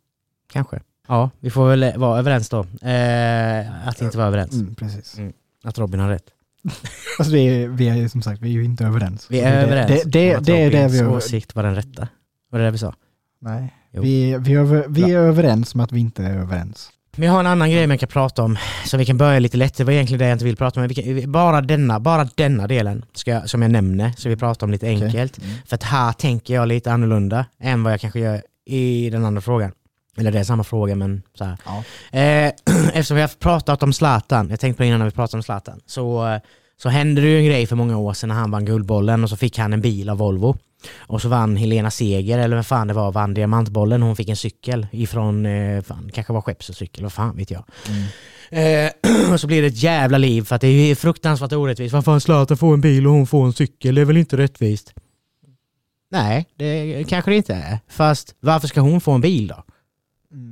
kanske. Ja, vi får väl eh, vara överens då. Eh, att inte vara överens. Mm, precis. Att Robin har rätt. (laughs) Alltså vi är, vi är som sagt, vi är ju inte överens. Vi Det är det, överens Det, det, att det är det vi är åsikt var den rätta. Var det det vi sa? Nej. Jo. Vi, vi, är över, vi är överens om att vi inte är överens. Men jag har en annan grej man kan prata om, så vi kan börja lite lätt. Det var egentligen det jag inte vill prata om. Men kan, bara, denna, bara denna delen ska, jag- som jag nämner, så vi pratar om lite enkelt. För att här tänker jag lite annorlunda än vad jag kanske gör i den andra frågan. Eller det är samma fråga men så här. Ja. Eh, (clears throat) eftersom vi har pratat om Zlatan, jag tänkte på det innan när vi pratade om Zlatan, så, så hände det ju en grej för många år sedan när han vann Guldbollen och så fick han en bil av Volvo. Och så vann Helena Seger, eller vem fan det var, vann Diamantbollen hon fick en cykel ifrån, eh, fan, kanske var Skeppscykel, vad fan vet jag. Eh, (clears throat) och så blir det ett jävla liv för att det är fruktansvärt orättvist. Varför Zlatan får en bil och hon får en cykel? Det är väl inte rättvist? Nej, det kanske det inte är. Fast varför ska hon få en bil då?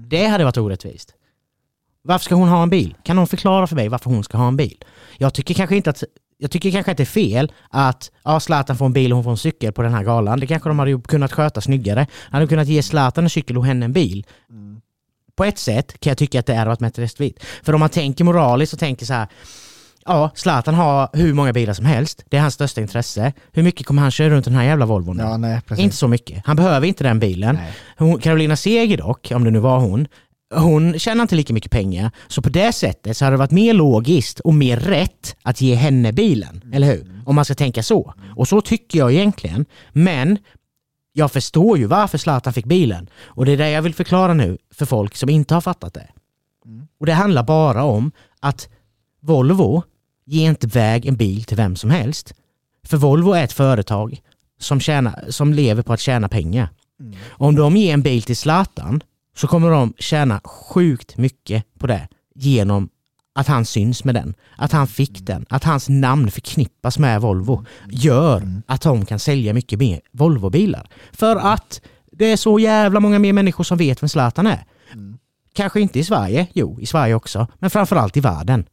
Det hade varit orättvist. Varför ska hon ha en bil? Kan någon förklara för mig varför hon ska ha en bil? Jag tycker kanske inte att jag tycker kanske att det är fel att ja, Zlatan får en bil och hon får en cykel på den här galan. Det kanske de hade kunnat sköta snyggare. Hade de kunnat ge Zlatan en cykel och henne en bil. På ett sätt kan jag tycka att det hade varit mer rättvist. För om man tänker moraliskt och tänker så här. Ja, Zlatan har hur många bilar som helst. Det är hans största intresse. Hur mycket kommer han köra runt den här jävla Volvon? Ja, nej. Inte så mycket. Han behöver inte den bilen. Hon, Carolina Seger dock, om det nu var hon, hon tjänar inte lika mycket pengar. Så på det sättet så hade det varit mer logiskt och mer rätt att ge henne bilen. Eller hur? Om man ska tänka så. Och så tycker jag egentligen. Men jag förstår ju varför Zlatan fick bilen. Och det är det jag vill förklara nu för folk som inte har fattat det. Och det handlar bara om att Volvo ger inte iväg en bil till vem som helst. För Volvo är ett företag som, tjänar, som lever på att tjäna pengar. Om de ger en bil till Zlatan så kommer de tjäna sjukt mycket på det genom att han syns med den, att han fick den, att hans namn förknippas med Volvo gör att de kan sälja mycket mer Volvobilar. För att det är så jävla många mer människor som vet vem Zlatan är. Kanske inte i Sverige, jo i Sverige också, men framförallt i världen.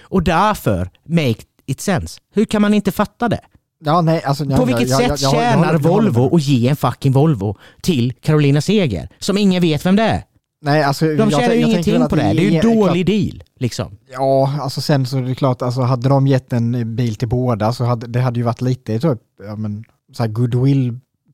Och därför, make it sense. Hur kan man inte fatta det? Ja, nej, alltså, ja, På vilket ja, sätt ja, jag jag tjänar jag Volvo att ge en fucking Volvo till Carolina Seger? Som ingen vet vem det är. Nej, alltså, De jag, tjänar jag ju ingenting på det. Det är ju en är klart- dålig deal. Liksom. Ja, alltså sen så är det klart, alltså hade de gett en bil till båda så hade det hade ju varit lite typ, ja men, så här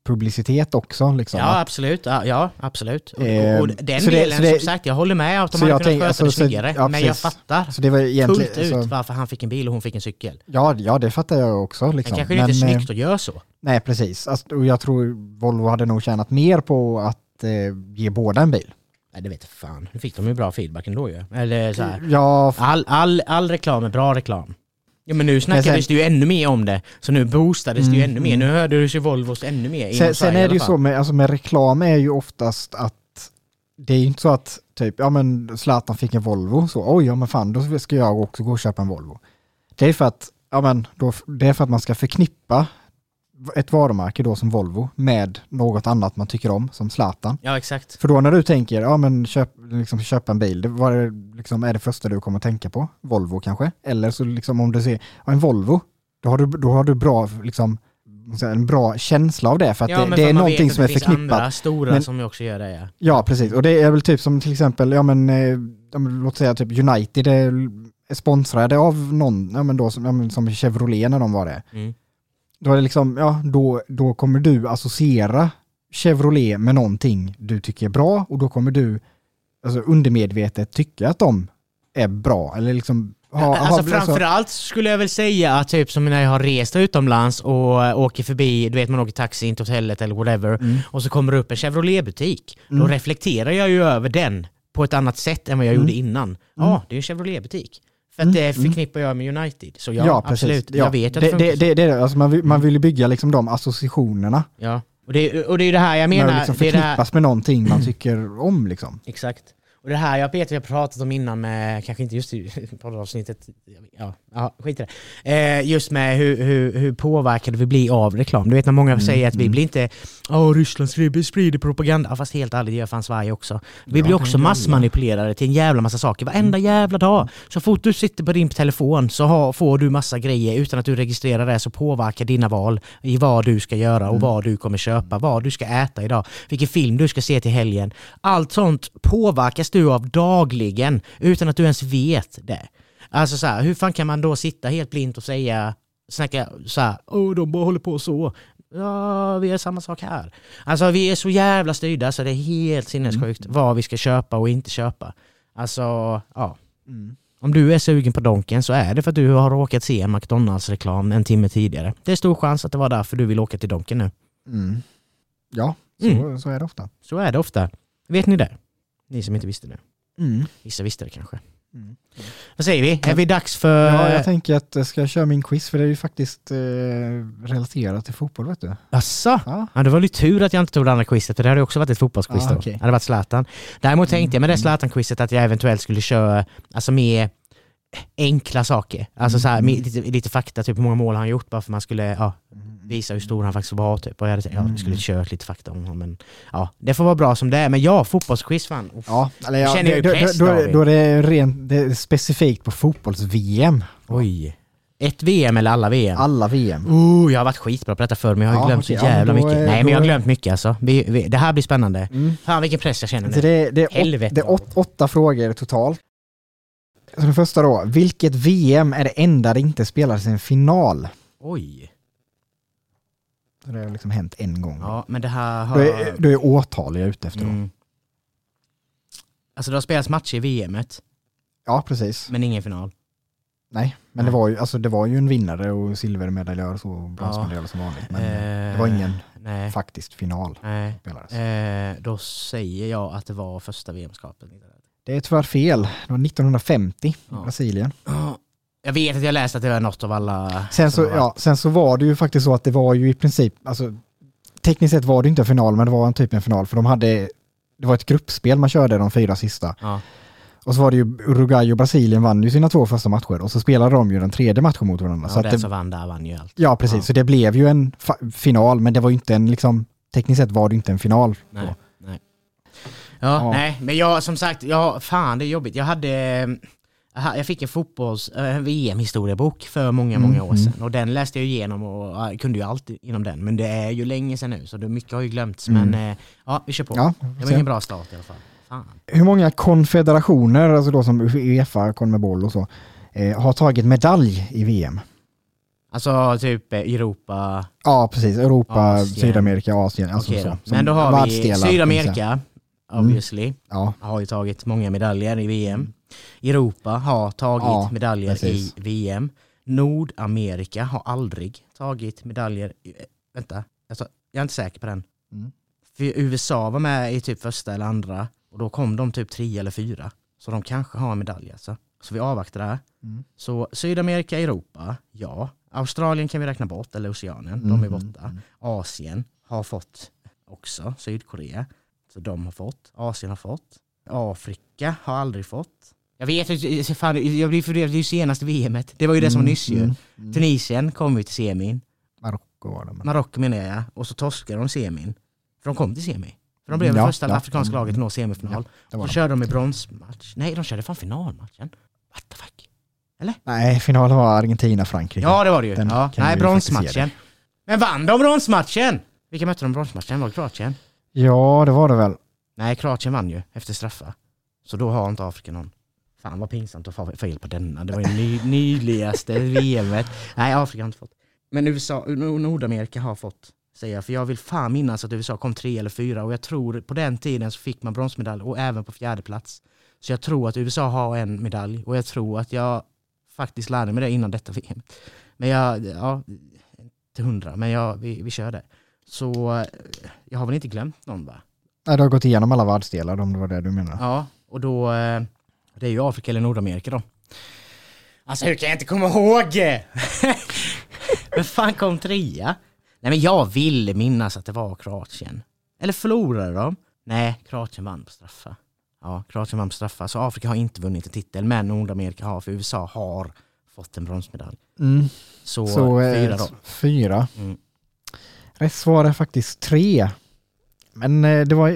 goodwill-publicitet också. Liksom. Ja, absolut. Ja, ja absolut. Och, Eh, och den så det- delen, så det- som sagt, jag håller med att de så hade kunnat sköta alltså, det så- snyggare. ja, men jag fattar Så det var fullt ut alltså, varför han fick en bil och hon fick en cykel. ja, ja, det fattar jag också. Det Liksom. kanske inte är Men, eh, snyggt att göra så. Nej, precis. Alltså, och jag tror Volvo hade nog tjänat mer på att eh, ge båda en bil. Nej, det vet fan. Nu fick de ju bra feedback ändå ju. Eller så här. Ja, All, all, all reklam är bra reklam. Ja men nu snackades Men sen- det ju ännu mer om det. Så nu boostades det ju Mm, ännu mer. Nu hörde du sig Volvos ännu mer. sen, sen är det ju så med, alltså med reklam är ju oftast att det är ju inte så att typ, ja men Zlatan fick en Volvo, så oj, ja men fan, då ska jag också gå och köpa en Volvo. Det är för att, ja men, då, det är för att man ska förknippa ett varumärke då som Volvo med något annat man tycker om, som Zlatan. Ja exakt. För då när du tänker, ja men köp, liksom, köpa en bil, det vad är, liksom, är det första du kommer att tänka på? Volvo kanske? Eller så liksom om du ser, ja, en Volvo, då har du, då har du bra liksom, en bra känsla av det. För att Ja, det, men det är någonting som är att det finns förknippat. andra stora Men- som också gör det ja. Ja, precis. Och det är väl typ som till exempel, ja men, eh, ja, men låt säga typ United är, är sponsrade av någon, ja men då som, ja, men som Chevrolet när de var det. Mm. Då är det liksom, ja då, då kommer du associera Chevrolet med någonting du tycker är bra och då kommer du alltså undermedvetet tycka att de är bra eller liksom ha, alltså ha, framförallt skulle jag väl säga att typ som när jag har rest utomlands och äh, åker förbi, du vet man åker taxi in till hotellet eller whatever Mm. och så kommer det upp en Chevrolet-butik. Då Mm. reflekterar jag ju över den på ett annat sätt än vad jag Mm. gjorde innan. Ja, det är en Chevrolet-butik. För att Mm, det mm. förknippar jag med United. Så ja, Ja, absolut. Ja. Jag vet att det, det funkar det, det, det, alltså man, vill, man vill ju bygga liksom de associationerna. Ja. Och det, och det är ju det här jag Menar, menar. liksom det är det här, förknippas med någonting man tycker om liksom. Exakt. Och det här jag och Peter har pratat om innan med, kanske inte just i (laughs) poddavsnittet, ja, ja skit i det. Eh, just med hur, hur, hur påverkade vi blir av reklam. Du vet när många Mm, säger att vi mm. blir inte, åh Ryssland sprider, propaganda. Ja, fast helt ärligt, det gör fan Sverige också. Vi Ja, blir också massmanipulerade till en jävla massa saker varenda jävla dag. Så fort du sitter på din telefon så har, får du massa grejer utan att du registrerar det så påverkar dina val i vad du ska göra och Mm. vad du kommer köpa, vad du ska äta idag, vilken film du ska se till helgen. Allt sånt påverkas du av dagligen utan att du ens vet det. Alltså så här, hur fan kan man då sitta helt blint och säga, snacka så här, åh de bara håller på så. Ja, vi gör samma sak här. Alltså vi är så jävla styrda så det är helt sinnessjukt vad vi ska köpa och inte köpa. Alltså, ja. Om du är sugen på Donken så är det för att du har råkat se en McDonalds-reklam en timme tidigare. Det är stor chans att det var därför du vill åka till Donken nu. Mm. Ja, så, Mm. så är det ofta. Så är det ofta. Vet ni det? Ni som inte visste det. Mm. Vissa visste det kanske. Mm. Vad säger vi? Är vi dags för... Ja, jag tänker att jag ska köra min quiz för det är ju faktiskt eh, relaterat till fotboll vet du. Asså? Ja. Ja, det var lite tur att jag inte tog det andra quizet för det hade också varit ett fotbollsquiz Ah, då. okej. Det hade varit Zlatan. Däremot tänkte jag med det Zlatan-quizet att jag eventuellt skulle köra alltså mer enkla saker. Alltså så här, Mm. lite, lite fakta, typ hur många mål han gjort bara för man skulle ja, visa hur stor han faktiskt var. Typ. Och jag hade ja, jag skulle Mm. kört lite fakta om honom. Men ja, det får vara bra som det är. Men ja, fotbollsquiz fan. Uff. Ja, eller ja, Känner ju då, press, då, då, David. då är det rent det är specifikt på fotbolls-VM. Oj. Ett VM eller alla VM? Alla VM. Oh, jag har varit skitbra på detta förr men jag har Ja, glömt så jävla då mycket. är- Nej men då jag har glömt mycket alltså. Vi, vi, det här blir spännande. Mm. Fan vilken press jag känner nu. det, det, är åt, det är åt, åtta frågor totalt. Så den första då, vilket VM är det enda det inte spelades en final? Oj. Så det har liksom hänt en gång. Ja men det här Då har... är, då är årtal jag är ute efter då. Mm. Alltså det har spelats matcher i VMet, Ja, precis. men ingen final. Nej, men Nej. det var, ju, alltså, det var ju en vinnare och silvermedaljör och så, och bronsmedaljör som vanligt. Men Eh, det var ingen Nej. faktiskt final nej. Eh, då säger jag att det var första VM-skapet. Det är tyvärr fel. Det var 1950 i Ja. Brasilien. Jag vet att jag läste att det var något av alla... Sen så, ja, sen så var det ju faktiskt så att det var ju i princip, alltså tekniskt sett var det inte en final, men det var en typ en final för de hade, det var ett gruppspel man körde de fyra sista. Ja. Och så var det ju Uruguay och Brasilien vann ju sina två första matcher och så spelade de ju den tredje matchen mot varandra. Ja, så den det, som vann där vann ju allt. ja, precis. Ja. Så det blev ju en final, men det var ju inte en liksom, tekniskt sett var det inte en final. Nej. då. Ja, nej, men jag som sagt, ja, fan det är jobbigt. Jag hade... jag ha- Jag fick en fotbolls äh, VM-historiebok för många, många år mm. sedan och den läste jag igenom och kunde ju allt inom den. Men det är ju länge sedan nu så det, mycket har ju glömts. Mm. Men eh, ja, vi kör på. Ja, Det var ingen bra start i alla fall. Fan. Hur många konfederationer, alltså då som Uefa, Conmebol och så, eh, har tagit medalj i VM? Alltså typ eh, Europa, Ja, precis. Europa, Asien. Sydamerika, Asien. Alltså okej så. Men då har vi. Sydamerika, obviously, Ja, har ju tagit många medaljer i VM. Europa har tagit Ja, medaljer precis. i VM. Nordamerika har aldrig tagit medaljer. i- Vänta, alltså, jag är inte säker på den. Mm. För USA var med i typ första eller andra och då kom de typ tre eller fyra. Så de kanske har en medalj alltså. Så vi avvaktar där. Mm. Så Sydamerika, Europa, ja. Australien kan vi räkna bort, eller Oceanien, de är Mhm. borta. Asien har fått också, Sydkorea. Så de har fått, Asien har fått. Afrika har aldrig fått. Jag vet inte, fan, jag blir förvirrad, det är ju senaste VMet. Det var ju det som var nyss ju. Mm, mm. Tunisien kom ju till semin. Marocko var det. men- Marocko menar jag, och så torskade de semin. För de kom till semi. För de blev Ja, det första ja. afrikanska Mm. laget att nå semifinal. Det var Så de. körde de i bronsmatch. Nej, de körde fan finalmatchen. What the fuck? Nej, finalen var Argentina-Frankrike. Ja, det var det ju. Den Ja. Nej, bronsmatchen. Men vann de bronsmatchen? Vilka mötte de bronsmatchen? Var det Kroatien? Ja, det var det väl. Nej, Kroatien vann ju efter straffar. Så då har inte Afrika någon. Fan vad pinsamt att få fel på denna. Det var ju ny, (laughs) nyligaste VMet. Nej, Afrika har inte fått. Men USA, Nordamerika har fått, säger jag. För jag vill fan minnas att USA kom tre eller fyra och jag tror på den tiden så fick man bronsmedalj och även på fjärde plats. Så jag tror att USA har en medalj och jag tror att jag faktiskt lärde mig det innan detta VM. Men jag, ja, till hundra, men jag, vi, vi kör det. Så eh, jag har väl inte glömt någon va? Nej, du har gått igenom alla världsdelar om det var det du menar. Ja, och då, eh, det är ju Afrika eller Nordamerika då. Alltså hur kan jag inte komma ihåg? (laughs) Vem fan kom trea? Nej men jag ville minnas att det var Kroatien. Eller förlorade de? Nej, Kroatien vann på straffar. Ja, Kroatien vann på straffar. Så Afrika har inte vunnit en titel, men Nordamerika har, för USA har fått en bronsmedalj. Mm. Så, Så eh, fyra då. Fyra. Mm. Rätt svar är faktiskt tre. Men eh, det var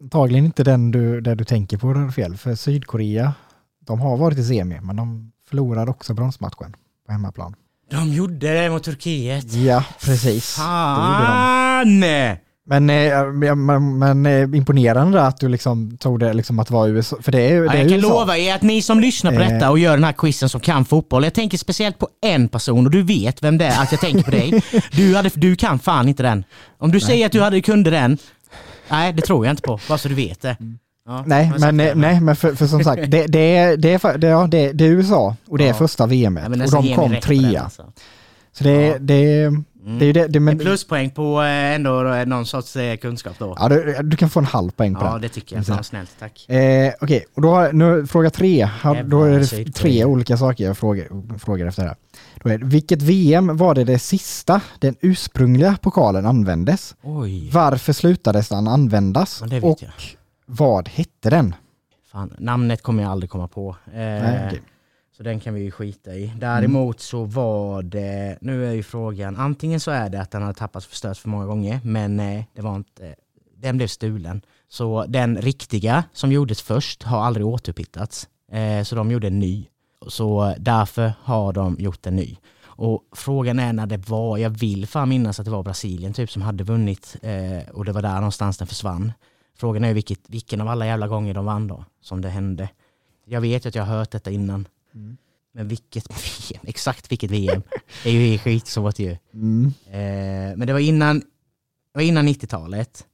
antagligen inte den du, där du tänker på fel. För Sydkorea, de har varit i semi, men de förlorade också bronsmatchen på hemmaplan. De gjorde det mot Turkiet. Ja, precis. Det gjorde de. Fan! Men, eh, men, men eh, imponerande att du liksom tog det liksom att vara USA. För det är, Ja, det är jag kan USA. lova er att ni som lyssnar på Eh. detta och gör den här quizen som kan fotboll, jag tänker speciellt på en person och du vet vem det är att jag tänker på dig. (laughs) Du, hade, du kan fan inte den. Om du säger att du hade kunde den, nej det tror jag inte på, bara så du vet det. Ja, Nej, men, det? eh, nej, men för, för som sagt, det, det, är, det, är, det, ja, det, det är USA och det är Ja. första men och de kom trea. alltså. Så det, Ja. Det, det är det, det En men, pluspoäng på eh, ändå eh, någon sorts eh, kunskap då. ja, du, du kan få en halv poäng på Ja, den. det tycker jag. Fan snällt, tack. Eh, Okej, och då har, nu, fråga tre. Har, då är det tre olika saker jag frågar, frågar efter här. Då är, det, vilket VM var det det sista den ursprungliga pokalen användes? Oj, Varför slutades den användas? Ja, det och jag. vad hette den? fan, namnet kommer jag aldrig komma på. Eh, Nej, okej. Så den kan vi ju skita i. Däremot så var det, nu är ju frågan, antingen så är det att den hade tappats och förstörts för många gånger, men nej, det var inte, den blev stulen. Så den riktiga som gjordes först har aldrig återupphittats. Eh, så de gjorde en ny. Så därför har de gjort en ny. Och frågan är när det var, jag vill fan minnas att det var Brasilien typ som hade vunnit eh, och det var där någonstans den försvann. Frågan är vilket, vilken av alla jävla gånger de vann då, som det hände. Jag vet att jag har hört detta innan. Mm. Men vilket (laughs) VM? Exakt vilket VM? Det är ju skitsvårt ju. Mm. Eh, men det var innan, det var innan 90-talet.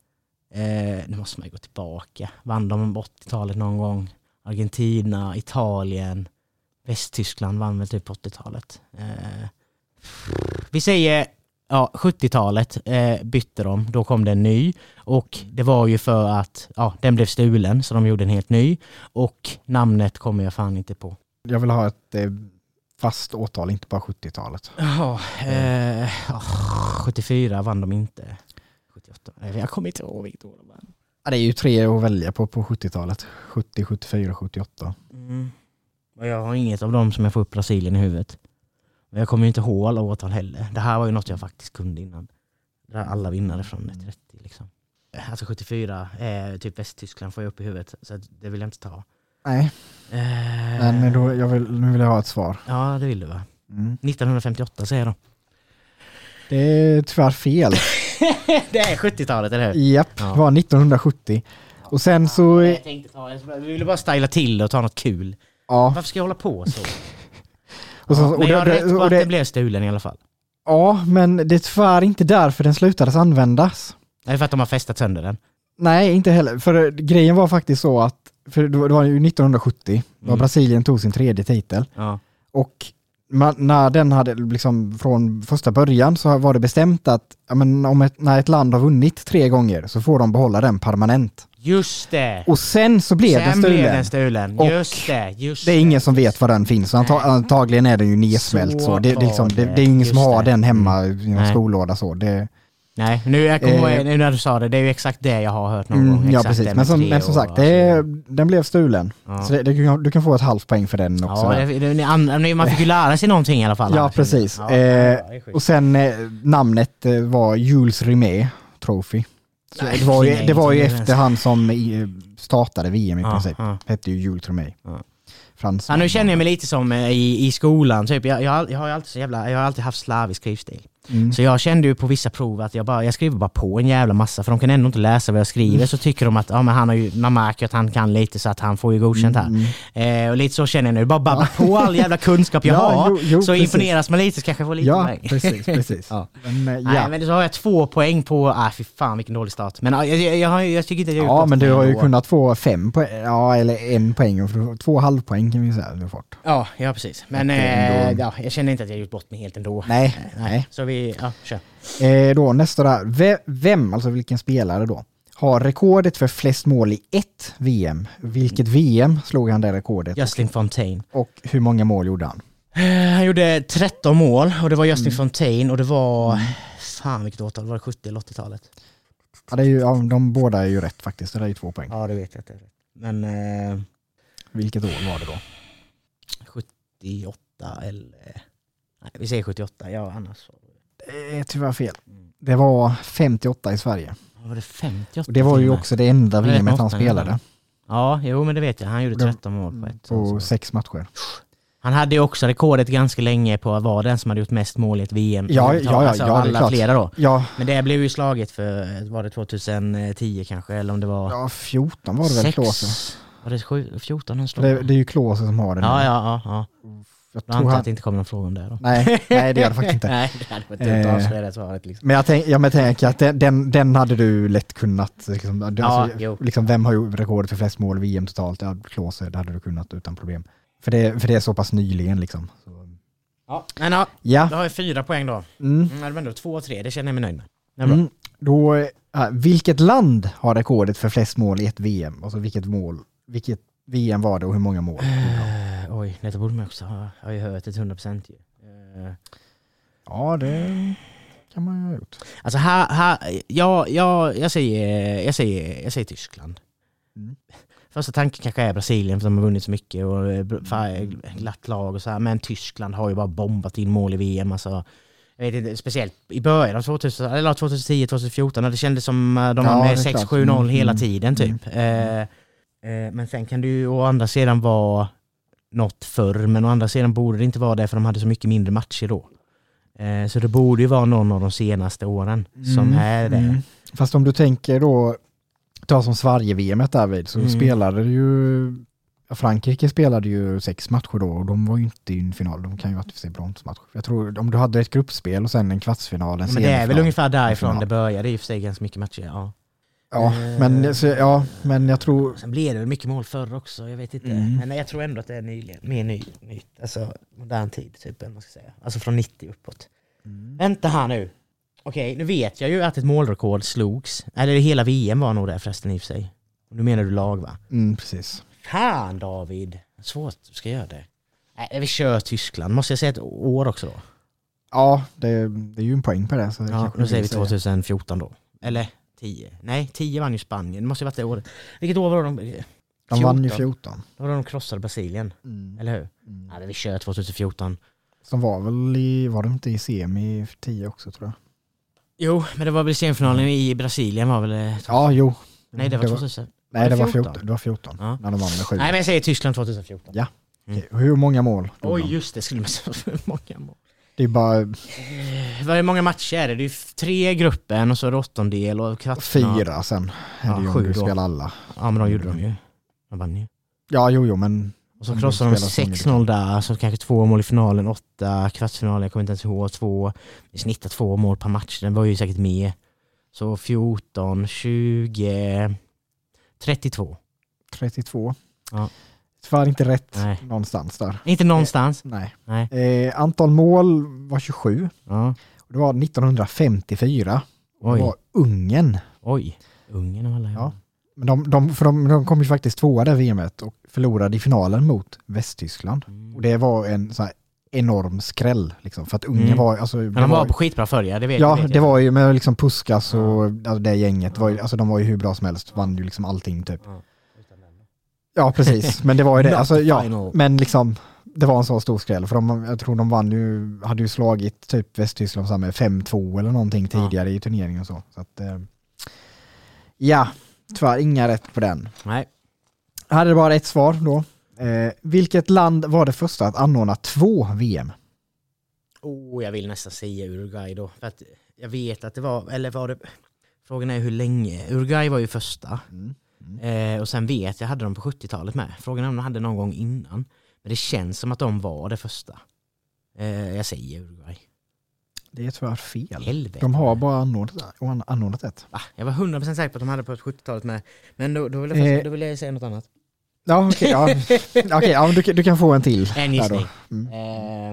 Eh, nu måste man ju gå tillbaka. Vann de på 80-talet någon gång? Argentina, Italien, Västtyskland vann väl typ på 80-talet. Eh, vi säger ja, 70-talet eh, bytte de, då kom det en ny. Och det var ju för att ja, den blev stulen så de gjorde en helt ny. Och namnet kommer jag fan inte på. Jag vill ha ett eh, fast årtal, inte bara 70-talet. Ja, eh, åh, 74 vann de inte. 78. Nej, Jag kommer inte ihåg vilket år de vann. Ja, det är ju tre att välja på på 70-talet. 70, 74, 78. Mm. Jag har inget av dem som jag får upp Brasilien i huvudet. Men jag kommer ju inte ihåg alla årtal heller. Det här var ju något jag faktiskt kunde innan. Där alla vinnare från det 30 liksom. Alltså 74, eh, typ Västtyskland får jag upp i huvudet. Så det vill jag inte ta. Nej, Eh, men då, jag vill, nu vill jag ha ett svar. Ja, det vill du va? Mm. 1958 säger jag då. Det är tyvärr fel. (laughs) det är 70-talet, eller hur? Japp, Ja. det var 1970. Och sen så, Jag tänkte ta, jag ville bara styla till och ta något kul. ja. Varför ska jag hålla på så? (laughs) Och så, och men jag har det- rätt på och att det- det blev stulen i alla fall. Ja, men det är tyvärr inte därför den slutades användas. Det är för att de har festat sönder den. Nej, inte heller. För eh, grejen var faktiskt så att, för det var ju 1970, då Mm. Brasilien tog sin tredje titel. Ja. Och man, när den hade liksom från första början så var det bestämt att ja, men om ett, när ett land har vunnit tre gånger så får de behålla den permanent. Just det! Och sen så blev den Sen blev stulen. den stulen. Just det, just Det är ingen som vet var den finns. Anta, antagligen är den ju nedsmält så. Så Det, det, är liksom, det, det är ingen som har den hemma i någon Nej. skollåda så. Det, Nej, nu, jag kommer, Eh, nu när du sa det, det är ju exakt det jag har hört någon mm, gång. ja precis, men som, men som sagt, det, är- den blev stulen. Ja. Så det, det, du, kan, du kan få ett halvt poäng för den också. Ja, det, det, man fick ju lära sig någonting i alla fall. Ja, här, precis. Ja, Eh. Och sen eh, namnet eh, var Jules Rimet Trophy. Så det var ju, det var ju efter han som eh, startade VM i princip. ja. Hette ju Jules Rimet. Frans. Ja, nu känner jag mig lite som eh, i, i skolan, typ. jag, jag, har- jag har alltid så jävla, jag har alltid haft slavisk skrivstil. Mm. Så jag kände ju på vissa prov att jag, bara, jag skriver bara på en jävla massa för de kan ändå inte läsa vad jag skriver. Så tycker de att ja, men han har ju, man märker att han kan lite så att han får ju godkänt här. Mm. Eh, och lite så känner jag nu, bara babbla på all jävla kunskap jag (laughs) Ja, har. jo, jo, så precis. imponeras man lite så kanske jag får lite Ja, poäng. precis, precis. (laughs) Ja. Men, eh, Nej ja. men så har jag två poäng på, ah fy fan vilken dålig start. Men ja, jag, jag, jag, jag tycker inte att jag ja, men du har ju ändå. kunnat få fem poäng, ja eller en poäng två halvpoäng kan vi säga. Ja, ja precis. Men eh, ja, jag känner inte att jag gjort bort mig helt ändå. Nej, Nej. nej. Så vi, ja, kör. Eh, då nästa där. Ve- Vem, alltså vilken spelare då, har rekordet för flest mål i ett VM? Vilket VM slog han det rekordet? Justin Fontaine. Och hur många mål gjorde han? Eh, Han gjorde 13 mål och det var Justin Mm. Fontaine och det var... Fan vilket årtal, var det 70 eller 80-talet? Ja, det är ju, ja, de båda är ju rätt faktiskt, det är ju två poäng. Ja det vet jag rätt. Men eh, Vilket år var det då? 78 eller... Nej vi säger 78, ja annars är tyvärr fel. Det var 58 i Sverige. Var det 58? Och det var ju också det enda VMet han spelade. Ja, jo men det vet jag. Han gjorde Det- 13 mål på ett. På sex matcher. Han hade ju också rekordet ganska länge på att vara den som hade gjort mest mål i ett VM. Ja, ja, ja, alltså ja, det är alla klart. flera då. Ja, Men det blev ju slaget för, var det 2010 kanske? Eller om det var... ja 14 var det väl? Klose. Var det sju, 14 han slog? Det, det är ju Klose som har den. ja, ja, ja. ja. Jag tror antar han, att det inte kommer någon fråga om det då. nej, nej, det gör det faktiskt inte. (laughs) Nej, det hade varit dumt att Eh. avslöja det svaret liksom. Men jag, tänk, ja, men jag tänker att den, den, den hade du lätt kunnat, liksom, Ja, alltså, liksom, vem har gjort rekordet för flest mål i VM totalt? Ja, Klose, det hade du kunnat utan problem. För det, för det är så pass nyligen liksom. Så, Ja, men ja, ja, då har jag fyra poäng då. mm. Mm, det var ändå två och tre, det känner jag mig nöjd med. Det är bra. Mm. Då, äh, vilket land har rekordet för flest mål i ett VM? Alltså vilket mål, vilket VM var det och hur många mål? Eh, oj, detta borde man också ha, har ju hört ett 100% ju. Eh, Ja, det kan man ju ha gjort. Alltså här, här ja, ja, jag, säger, jag, säger, jag säger Tyskland. Mm. Första tanken kanske är Brasilien för de har vunnit så mycket och eh, fa- glatt lag och så här. Men Tyskland har ju bara bombat in mål i VM. Alltså, jag vet inte, speciellt i början av 2000, eller 2010, 2014 när det kändes som de Ja, var med är klart. 6-7-0 Mm, hela mm, tiden typ. Eh, eh, men sen kan det ju å andra sidan vara något förr, men å andra sidan borde det inte vara det för de hade så mycket mindre matcher då. Eh, så det borde ju vara någon av de senaste åren som Mm, är det. mm. Fast om du tänker då, ta som Sverige-VM därvid, så Mm. spelade ju, ja, Frankrike spelade ju sex matcher då och de var ju inte i en final, de kan ju varit i bronsmatch. Jag tror om du hade ett gruppspel och sen en kvartsfinal, en Men det är väl ungefär därifrån det började i och för sig ganska mycket matcher. Ja. Ja, Eh. men, så, ja, men jag tror, Sen blev det väl mycket mål förr också, jag vet inte. Mm. Men jag tror ändå att det är nyligen, mer ny, nytt, alltså modern tid typ, man ska säga. Alltså från 90 uppåt. Vänta här nu. Okej, nu vet jag ju att ett målrekord slogs. Eller hela VM var nog det förresten i och för sig. Nu menar du lag va? mm, precis. Fan David! Svårt du ska göra det. Nej, vi kör Tyskland. Måste jag säga ett år också då? Ja, det, det är ju en poäng på det. Så Ja, du säger vi 2014 då. Eller 10. Nej, 10 vann ju Spanien. Det måste ju varit det året. Vilket år var det de... De vann ju 14. 14. Då var de krossade Brasilien. Mm. Eller hur? Mm. Ja, vi kör 2014. Som var väl i, var de inte i semi 10 också tror jag? Jo, men det var väl semifinalen i Brasilien var väl... eh, Ja, jo. Nej, det var 2000. Nej, det var 14? 14. Det var 14. Ja. När de vann med 7. Nej, men jag säger Tyskland 2014. Ja. Okej, Hur många mål? Oj, de? just det. Skulle man säga. (laughs) Hur många mål? Det är bara Eh, är många matcher är det? Det är tre i gruppen och så är det åttondel och kvartsfinal. fyra sen. Ja, är det om sju du då. spelar alla. Ja, men de gjorde de ju. De vann ju. Ja, jo, jo, men Och så krossade de de spelar så många 6-0 där, så kanske två mål i finalen, åtta kvartsfinaler, jag kommer inte ens ihåg, två, vi snittar två mål per match, den var ju säkert med. Så 14, 20, 32. 32. Ja. Tyvärr inte rätt Nej. någonstans där. Inte någonstans. Nej. Nej. Eh, antal mål var 27. Ja. Det var 1954. Det Oj, var Ungern. oj. Ungern av alla. Ja. Men de, de, för de, de kom ju faktiskt tvåa det VMet och förlorade i finalen mot Västtyskland. Mm. Och det var en så här enorm skräll. Liksom, för att Ungern Mm. var... Alltså, Men det de var var, på skitbra förr, det vet Ja, det vet det var ju med liksom Puskas och alltså, det gänget. Var ju, alltså, de var ju hur bra som helst. Vann ju liksom allting typ. Ja. Ja, precis. Men det var ju det. (laughs) Alltså, ja, final. men liksom, det var en så stor skräll. För de, jag tror de vann ju, hade ju slagit typ Västtyskland med 5-2 eller någonting Ja. tidigare i turneringen och så. så att, eh, ja, tyvärr inga rätt på den. Nej. Jag hade bara ett svar då. Eh, vilket land var det första att anordna två VM? Oh, jag vill nästan säga Uruguay då. För att jag vet att det var, eller var det, frågan är hur länge. Uruguay var ju första. Mm. Eh, och sen vet jag hade de på 70-talet med. Frågan är om de hade någon gång innan. Men det känns som att de var det första. Eh, jag säger Uruguay. Det är tyvärr fel. Helvete. De har bara anordnat, anordnat ett. Va? Jag var 100% säker på att de hade på 70-talet med. Men då, då, vill jag, Eh. då vill jag säga något annat. Ja, okej. ja. (laughs) Okej, ja, du, kan- du kan få en till. En gissning. Mm.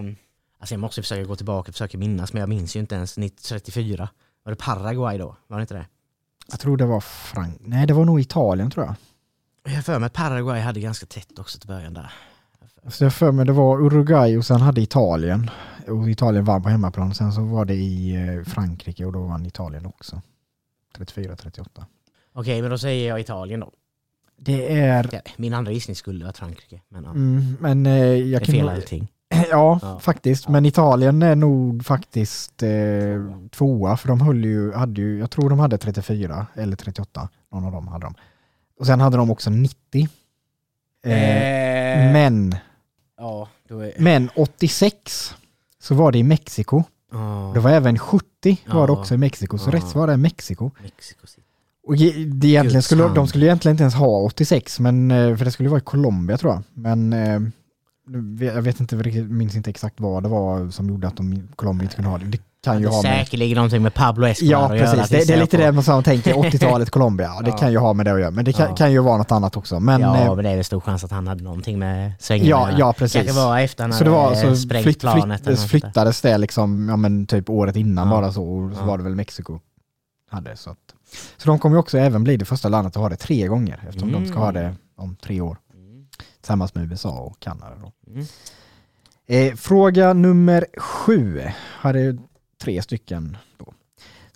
Eh, alltså jag måste försöka gå tillbaka och försöka minnas, men jag minns ju inte ens 1934. Var det Paraguay då? Var det inte det? Jag tror det var Frank... Nej, det var nog Italien tror jag. Jag för mig Paraguay hade ganska tätt också till början där. Så jag för mig det var Uruguay och sen hade Italien. Och Italien vann på hemmaplan. Sen så var det i eh, Frankrike och då vann Italien också. 34-38. Okej, men då säger jag Italien då. Det är... Min andra gissning skulle vara Frankrike. Men ja, Mm, men eh, jag kan... fel nog-. (laughs) Ja, Ja. faktiskt. Men Italien är nog faktiskt eh, tvåa. För de höll ju, hade ju, jag tror de hade 34 eller 38. Någon av dem hade de. Och sen hade de också 90. Eh, Eh, men, Ja, är... men 86 så var det i Mexiko. Ja, Det var även 70 var det också i Mexiko. Så Ja. rätt var det Mexiko. Mexico City. Och det egentligen skulle, de skulle egentligen inte ens ha 86, men, eh, för det skulle vara i Colombia tror jag. Men eh, jag vet inte, riktigt- minns inte exakt vad det var som gjorde att de Colombia inte kunde ha det. Det kan ju Det ha med... säkerligen någonting med Pablo Escobar Ja, att göra. precis. Det, det är lite det man tänker, (laughs) 80-talet Colombia. Det Ja. kan ju ha med det att göra. Men det kan, Ja. kan ju vara något annat också. Men, ja, eh, men det är väl stor chans att han hade någonting med svängarna ja, ja, precis. Kanske var efter han Så det var så sprängt flytt, planet. flytt, flyttades det liksom, ja men typ året innan bara så, och så var det väl Mexiko hade. Så, att, så de kommer ju också även bli det första landet att ha det tre gånger eftersom de ska ha Mm. det om tre år Mm. Tillsammans med USA och Kanada. Mm. Eh, fråga nummer sju. Hade tre stycken då.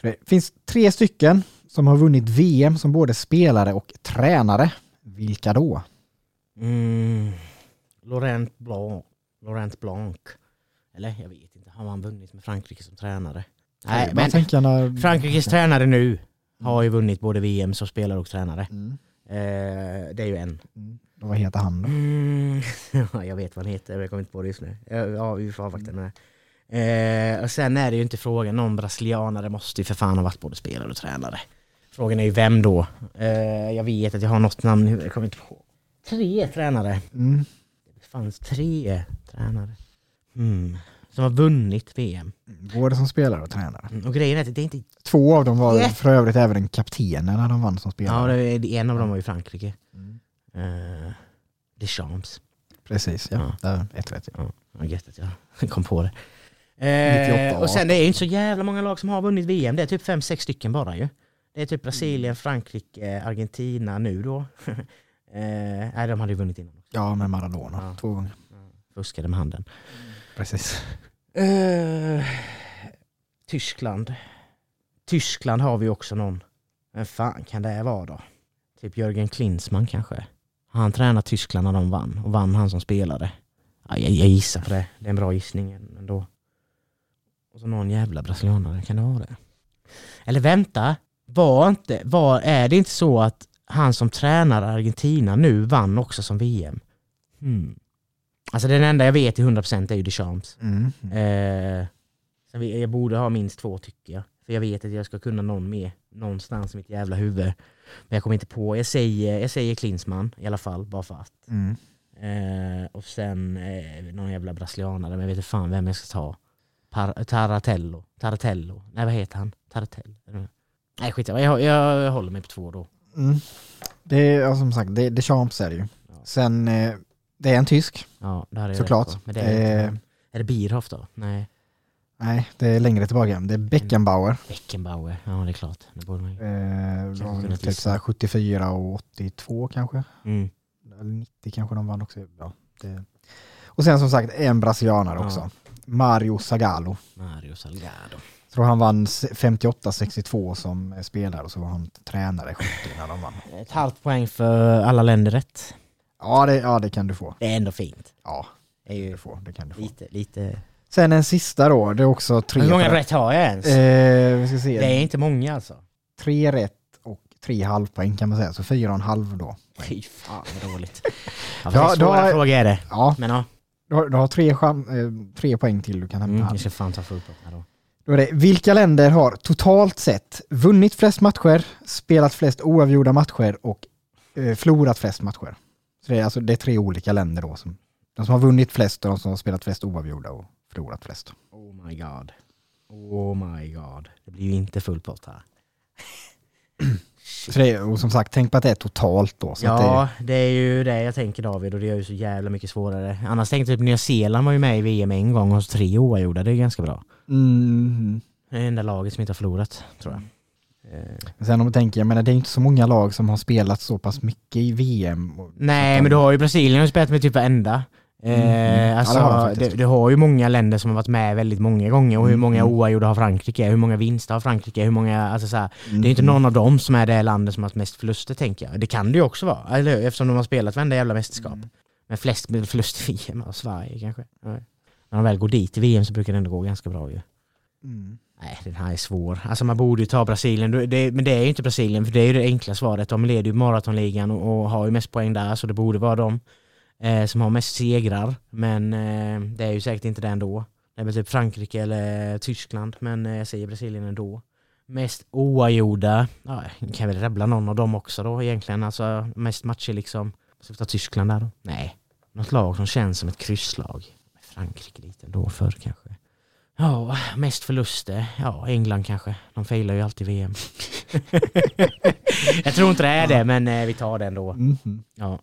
Det finns tre stycken som har vunnit VM som både spelare och tränare. Vilka då? Mm. Laurent Blanc. Laurent Blanc. Eller jag vet inte. Har han vunnit med Frankrike som tränare? Nej, Man men tänker när... Frankrikes tränare nu har ju vunnit både VM som spelare och tränare. Mm. Eh, det är ju en. Mm. Vad heter han då? Mm. Ja, (laughs) jag vet vad han heter, men jag kommer inte på det just nu. Ja, Ja, vi får avvakta med det. Eh, och sen är det ju inte frågan, någon brasilianare måste ju för fan ha varit både spelare och tränare. Frågan är ju vem då? Eh, jag vet att jag har något namn, jag kommer inte på. Tre tränare. Mm. Det fanns tre tränare. Mm. Som har vunnit VM. Både som spelare och tränare. Mm. Och grejen är att det är inte... Två av dem var Yeah. för övrigt även en kaptenen när de vann som Ja, spelare. är, en av dem var ju Frankrike. Mm. Eh, Deschamps. Precis, ja. Ja. Där, ett rätt. Ja. Gött att jag (laughs) kom på det. Eh, 98, och sen det är ju inte så jävla många lag som har vunnit VM. Det är typ fem sex stycken bara ju. Det är typ Brasilien, Frankrike, Argentina nu då. (laughs) eh, nej, de hade ju vunnit innan. också. ja, med Maradona. Ja. Två gånger. Fuskade med handen. Precis. Eh, Tyskland. Tyskland har vi också någon. Vem fan kan det vara då? Typ Jörgen Klinsmann kanske? Han tränade Tyskland när de vann och vann han som spelare. Ja, jag, jag gissar på det. Det är en bra gissning ändå. Och så någon jävla brasilianare, kan det vara det? Eller vänta, var inte, var, är det inte så att han som tränar Argentina nu vann också som VM? Hmm. Alltså den enda jag vet till 100% är ju Deschamps. Mm. Eh, jag borde ha minst två tycker jag. För jag vet att jag ska kunna någon mer någonstans i mitt jävla huvud. Men jag kommer inte på. Jag säger, jag säger Klinsmann i alla fall, bara för att. Mm. Eh, och sen eh, någon jävla brasilianare, men jag vet inte fan vem jag ska ta. Par, Taratello. Taratello. Nej vad heter han? Taratello. Nej skit jag, jag, jag håller mig på två då. Mm. Det är ja, som sagt, det, det Champs är det ju. Ja. Sen, eh, det är en tysk. Ja, det hade jag Såklart. Men det är, Eh. inte, är det Bierhoff då? Nej. Nej, det är längre tillbaka. Det är Beckenbauer. Beckenbauer. Ja det är klart. Det borde man ju. Eh, de, kunnat typ så här 74 och 82 kanske. Mm. Eller 90 kanske de vann också. Ja, det. Och sen som sagt en brasilianare Ja. också. Mario Zagallo. Mario Salgado. tror han vann 58-62 som spelare och så var han tränare 70 när de vann. Ett halvt poäng för alla länder rätt. Ja det, ja, det kan du få. Det är ändå fint. Ja, Det är det, ju får, det kan du få. lite, lite... Sen en sista då, det är också tre, Hur många rätt har jag ens? eh, vi ska se. Det är inte många alltså. tre rätt och tre halvpoäng kan man säga, så fyra och en halv då. Fy fan vad dåligt. (laughs) Ja, Ja, svåra har- frågor är det. Ja, Men ja. Du har, du har tre, chans, eh, tre poäng till du kan hämta Mm, jag ska fan ta här då. Då är det, vilka länder har totalt sett vunnit flest matcher, spelat flest oavgjorda matcher och eh, förlorat flest matcher? Så det är, alltså, det är tre olika länder då. Som, de som har vunnit flest och de som har spelat flest oavgjorda och förlorat flest. Oh my god. Oh my god. Det blir ju inte full pott här. Så det och som sagt, tänk på att det är totalt då. Så Ja, det är ju det jag tänker David och det är ju så jävla mycket svårare. Annars tänkte jag typ Nya Zeeland var ju med i VM en gång och så tre oavgjorda, det är ganska bra. det, mm, Det är det enda laget som inte har förlorat, tror jag. Sen om man tänker, jag menar det är inte så många lag som har spelat så pass mycket i VM. Nej, men du har ju Brasilien har spelat med typ varenda. Eh, Mm. Ja, alltså, det har de du, faktiskt. du har ju många länder som har varit med väldigt många gånger och hur Mm, många mm. oavgjorda har Frankrike, hur många vinster har Frankrike, hur många, alltså så här, Mm, Det är inte någon av dem som är det landet som har haft mest förluster tänker jag. Det kan det ju också vara, eller hur? Eftersom de har spelat varenda jävla mästerskap. Mm. Men flest förluster i VM av Sverige kanske. Ja. När de väl går dit i VM så brukar det ändå gå ganska bra ju. Mm. Nej, den här är svår. Alltså man borde ju ta Brasilien, det, men det är ju inte Brasilien för det är ju det enkla svaret. De leder ju maratonligan och, och har ju mest poäng där så det borde vara de eh, som har mest segrar. Men eh, det är ju säkert inte det ändå. Det är väl typ Frankrike eller Tyskland men eh, jag säger Brasilien ändå. Mest oavgjorda, ja, jag kan väl rabbla någon av dem också då egentligen. Alltså mest matcher liksom. Ska vi ta Tyskland där då? Nej. Något lag som känns som ett krysslag. Frankrike lite ändå förr kanske. Ja, mest förluster. Ja, England kanske. De failar ju alltid VM. (laughs) jag tror inte det är det, men eh, vi tar det ändå. Mhm. Ja.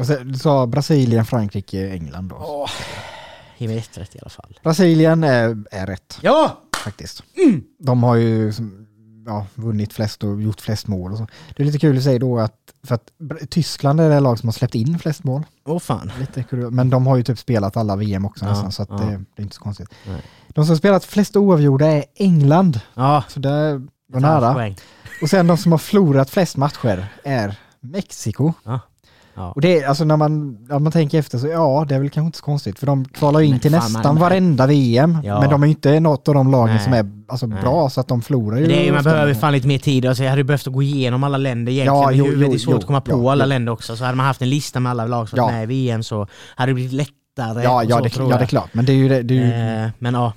Och så, du sa Brasilien, Frankrike, England då. Åh, mig ett rätt i alla fall. Brasilien är, är rätt Ja! faktiskt. De har ju ja, vunnit flest och gjort flest mål och så. Det är lite kul att säga då att, för att Tyskland är det lag som har släppt in flest mål. Åh fan. Lite kul. Men de har ju typ spelat alla VM också Ja, nästan så ja. det, det är inte så konstigt. Nej. De som har spelat flest oavgjorda är England. Ja, Så det var nära. Och sen de som har förlorat flest matcher är Mexiko. Ja. Ja. Och det är, alltså när man, när man tänker efter så ja, det är väl kanske inte så konstigt för de kvalar ju in Men till nästan man- varenda VM. Ja. Men de är ju inte något av de lagen Nej. som är alltså, Nej. bra så att de förlorar ju. Det är, man behöver fan lite mer tid. Alltså, jag hade behövt gå igenom alla länder egentligen Ja, jo, jo, Det är svårt jo, att komma på alla länder också. Så hade man haft en lista med alla lag som Ja. med i VM så hade det blivit lättare. Ja, ja, så, det, ja det är klart. Men det är ju, det, det är ju Eh, men ja,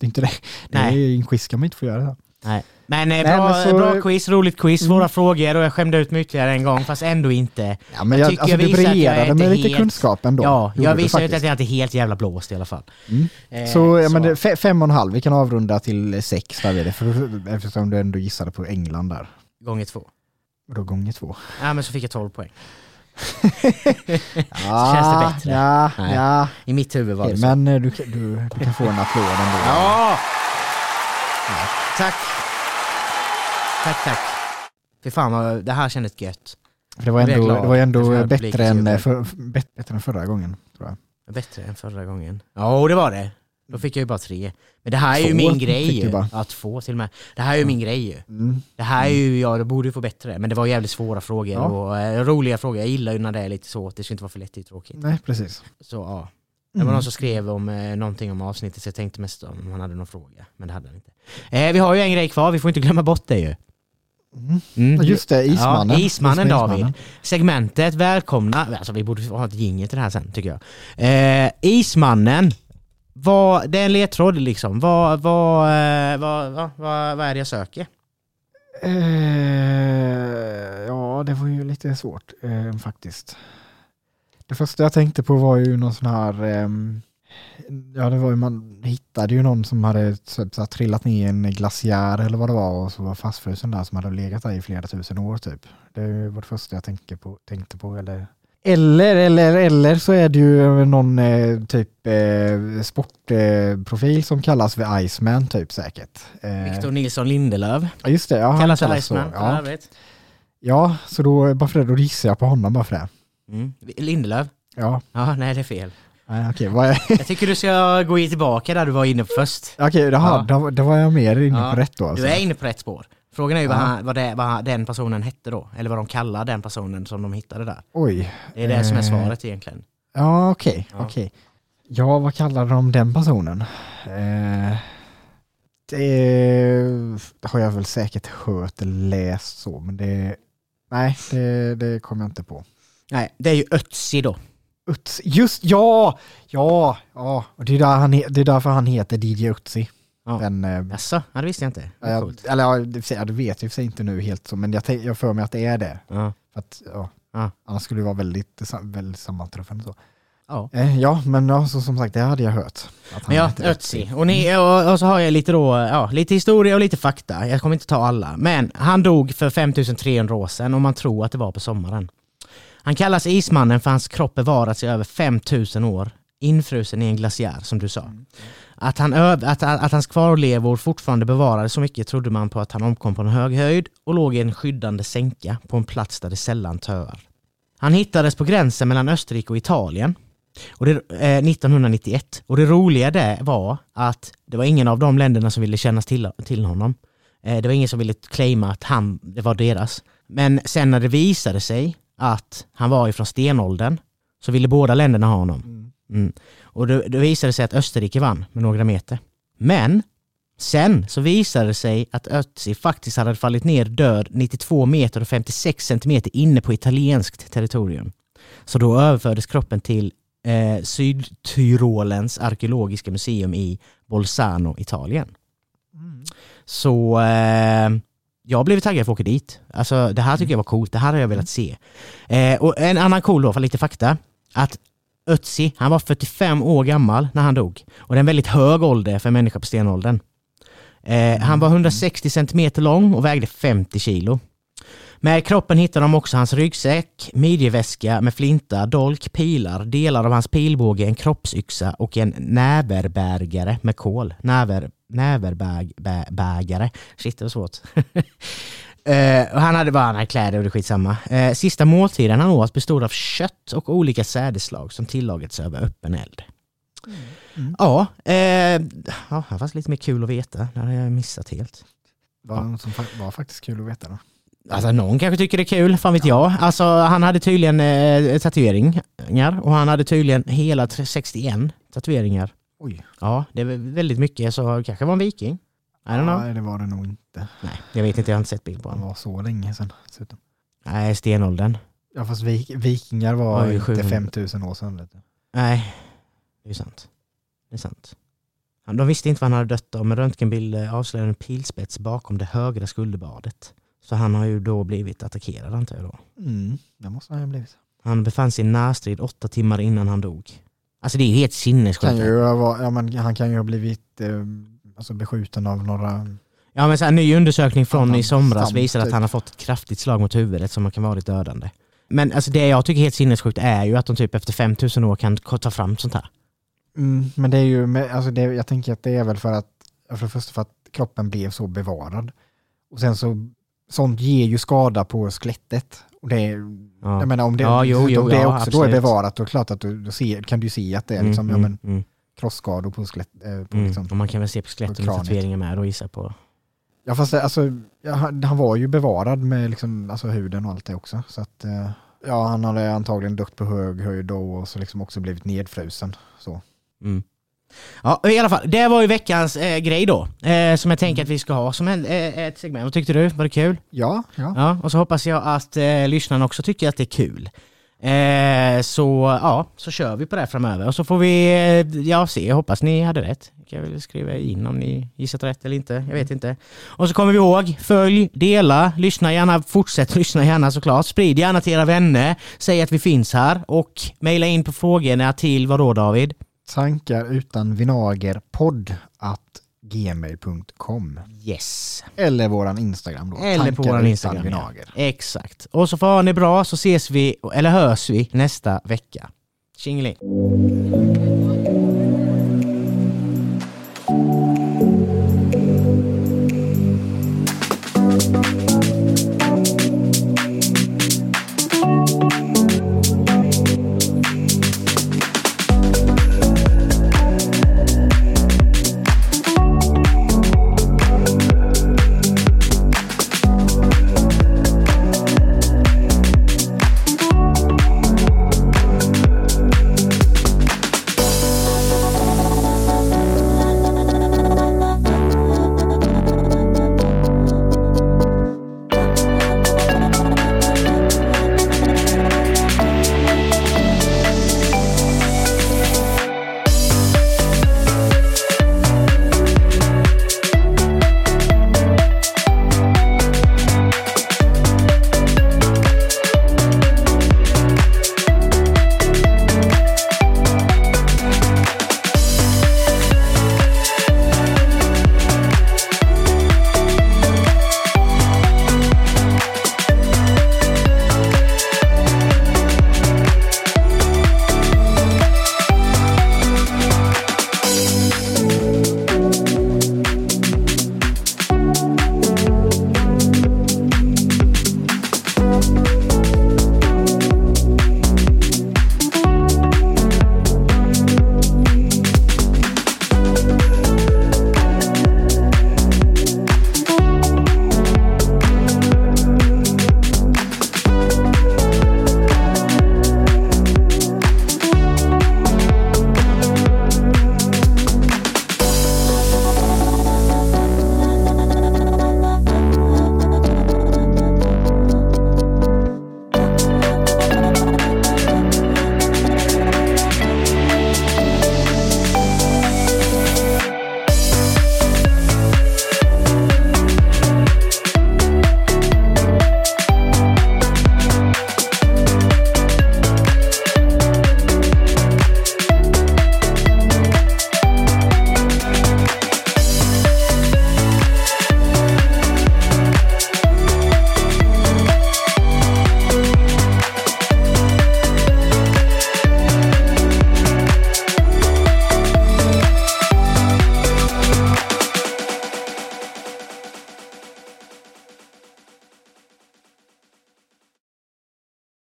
det är inte det. Det Nej. är ju en quiz kan man inte få göra. Det. Nej. Men, eh, bra, men så- bra quiz, roligt quiz, svåra Mm. frågor och jag skämde ut mig ytterligare en gång fast ändå inte. Ja, men Jag jag, tycker alltså, jag du visar att jag är briljerade med inte lite helt- kunskap ändå. Ja, jag du visar att jag inte är helt jävla blåst i alla fall. Mm. Eh, Så, ja, men fe- fem och en halv, vi kan avrunda till sex där det, för, eftersom du ändå gissade på England där. Gånger två. Och då gånger två. Ja men så fick jag 12 poäng. (laughs) Ja, känns det bättre? Ja, ja. I mitt huvud var det så. men eh, du, kan- du, du kan få en applåd ändå. Ja! Tack! Tack, tack. Fy fan vad, det här kändes gött. För det var ändå, glad. det var ändå bättre, publiken än, eh, för, bättre, än förra gången. Tror jag. Bättre än förra gången. Ja, det var det. Då fick jag ju bara tre. Men det här är ju Två min fick grej ju. Ja, två till och med. Det här är ju min grej ju. Mm. Det här är ju, ja det borde ju få bättre. Men det var jävligt svåra frågor Ja. och eh, roliga frågor. Jag gillar ju när det är lite så, det ska inte vara för lätt, det är tråkigt. Nej, precis. Så ja. Det var Mm. någon som skrev om eh, någonting om avsnittet så jag tänkte mest om han hade någon fråga. Men det hade han inte. Eh, vi har ju en grej kvar, vi får inte glömma bort det ju. Mm. Mm. Just det, Ismannen. Ja, Ismannen David. segmentet välkomna, alltså vi borde ha ett jingel till det här sen tycker jag. Eh, Ismannen, vad, det är en ledtråd liksom. Vad, vad, eh, vad, vad, vad, vad är det jag söker? Eh, ja, det var ju lite svårt eh, faktiskt. Det första jag tänkte på var ju någon sån här, ehm, ja det var ju man hittade ju någon som hade typ, så här, trillat ner i en glaciär eller vad det var och så var fastfrusen där som hade legat där i flera tusen år typ. Det var det första jag tänkte på, tänkte på eller eller, eller, eller så är det ju någon eh, typ eh, sportprofil som kallas för Iceman typ säkert. Eh, Victor Nilsson Lindelöf. ja, just det, ja, Kallas för kallas så. Iceman för Ja. Ja, så då, bara för det, då gissar jag på honom bara för det. Mm. Lindelöf? Ja, Ja, nej det är fel. nej, okej, vad är- Jag tycker du ska gå i tillbaka där du var inne på först. okej, jaha, då, då var jag mer inne på rätt då alltså. Du är inne på rätt spår. Frågan är ju vad, Ja. han, vad, det, vad den personen hette då, eller vad de kallar den personen som de hittade där. Oj. Det är det som är Eh, svaret egentligen. Ja, okej, Ja. okej. Ja, vad kallar de den personen? Eh, det har jag väl säkert hört eller läst så, men det... Nej, det, det kommer jag inte på. Nej, det är ju Ötzi då. Utsi. Just ja! Ja, ja. Och det, är där han, det är därför han heter DJ. Ja. Den, eh, Jaså? Ja, det visste jag inte. Coolt. jag, eller ja, det, ja, det vet jag i inte nu helt så, men jag, jag för mig att det är det. Ja. För att, ja, Ja. Annars skulle det vara väldigt, väldigt sammanträffande så. Ja. Eh, ja, men ja, så, som sagt, det hade jag hört. Men ja, Ötzi. Och, ni, och, och så har jag lite då, ja, lite historia och lite fakta. Jag kommer inte ta alla. Men han dog för 5300 år sedan och man tror att det var på sommaren. Han kallas Ismannen för hans kropp bevarats i över 5000 år. Infrusen i en glaciär som du sa. Att, han öv, att, att hans kvarlevor fortfarande bevarades så mycket trodde man på att han omkom på en hög höjd och låg i en skyddande sänka på en plats där det sällan töar. Han hittades på gränsen mellan Österrike och Italien och det, eh, 1991. Och det roliga det var att det var ingen av de länderna som ville kännas till, till honom. Eh, det var ingen som ville claima att han, det var deras. Men sen när det visade sig att han var ifrån stenåldern så ville båda länderna ha honom. Mm. Mm. Och det, det visade sig att Österrike vann med några meter. Men sen så visade det sig att Ötzi faktiskt hade fallit ner död 92 meter och 56 centimeter inne på italienskt territorium. Så då överfördes kroppen till eh, Sydtyrolens arkeologiska museum i Bolzano, Italien. Mm. Så eh, jag blev taggad för att åka dit. Alltså det här tycker jag var coolt, det här har jag velat se. Eh, och en annan cool då, för lite fakta, att Ötzi, han var 45 år gammal när han dog. Och det är en väldigt hög ålder för en människa på stenåldern. Eh, han var 160 centimeter lång och vägde 50 kilo. Med kroppen hittade de också hans ryggsäck, midjeväska med flinta, dolk, pilar, delar av hans pilbåge, en kroppsyxa och en näverbärgare med kol. Näver, näverbägare. Shit, det var svårt. (laughs) Eh, och han hade bara han kläder och det skitsamma. Uh, sista måltiden han åt bestod av kött och olika sädeslag som tillagats över öppen eld. Mm. Ja, eh, ja, det var lite mer kul att veta. Det hade jag missat helt. Var, något som var faktiskt kul att veta då. Alltså någon kanske tycker det är kul, fan vet jag. Alltså han hade tydligen eh, tatueringar och han hade tydligen hela tre- 61 tatueringar. Oj, Ja, det är väl väldigt mycket så kanske var en viking. I don't know. nej det var det nog inte. Nej, jag vet inte, jag har inte sett bild på honom. var så länge sedan. dessutom. Nej, stenåldern. Ja fast vik vikingar var Oj, inte 700. 5000 år sedan. Vet du. Nej, det är sant. Det är sant. Han- De visste inte vad han hade dött av, men röntgenbilder avslöjade en pilspets bakom det högra skulderbadet. Så han har ju då blivit attackerad antar jag då. Mm, det måste han ha blivit. Han befann sig i närstrid åtta timmar innan han dog. Alltså det är helt sinnessjukt. Kan ju ha vara- ja, han kan ju ha blivit eh, alltså beskjuten av några... Ja men så här, en ny undersökning från i somras stamp, visar att typ. han har fått ett kraftigt slag mot huvudet som kan vara lite dödande. Men alltså det jag tycker är helt sinnessjukt är ju att de typ efter 5000 år kan ta fram sånt här. Mm, men det är ju, alltså det, jag tänker att det är väl för att, för det första för att kroppen blev så bevarad. Och sen så, sånt ger ju skada på skelettet. Och det, Ja. jag menar om det, Ja, jo, jo, det ja, också då är absolut. bevarat, då är det klart att du, ser, kan du se att det är liksom, Mm, ja, mm, men, mm, krossskador på skelett. Eh, på mm. liksom. Och man kan väl se på skeletten med tatueringar med och gissa på. Ja fast det, alltså, ja, han, han var ju bevarad med liksom, alltså, huden och allt det också. Så att, eh, ja han hade antagligen dött på hög höjd då och så liksom också blivit nedfrusen. Så. Ja, i alla fall. Det var ju veckans eh, grej då. Eh, som jag tänker att vi ska ha som en, eh, ett segment. Vad tyckte du? Var det kul? Ja, ja. Ja, och så hoppas jag att eh, lyssnarna också tycker att det är kul. Eh, så ja, så kör vi på det här framöver. Och så får vi, eh, ja se, jag hoppas ni hade rätt. Kan jag väl skriva in om ni gissat rätt eller inte, jag vet inte. Och så kommer vi ihåg, följ, dela, lyssna gärna, fortsätt (laughs) lyssna gärna såklart. Sprid gärna till era vänner, säg att vi finns här och mejla in på frågorna till vadå David? Tankar utan vinäger podd at gmail.com Yes. eller våran Instagram då. Eller på våran Instagram. Ja. Vinäger. Exakt. Och så får ha ni bra så ses vi, eller hörs vi nästa vecka. Tjingeling.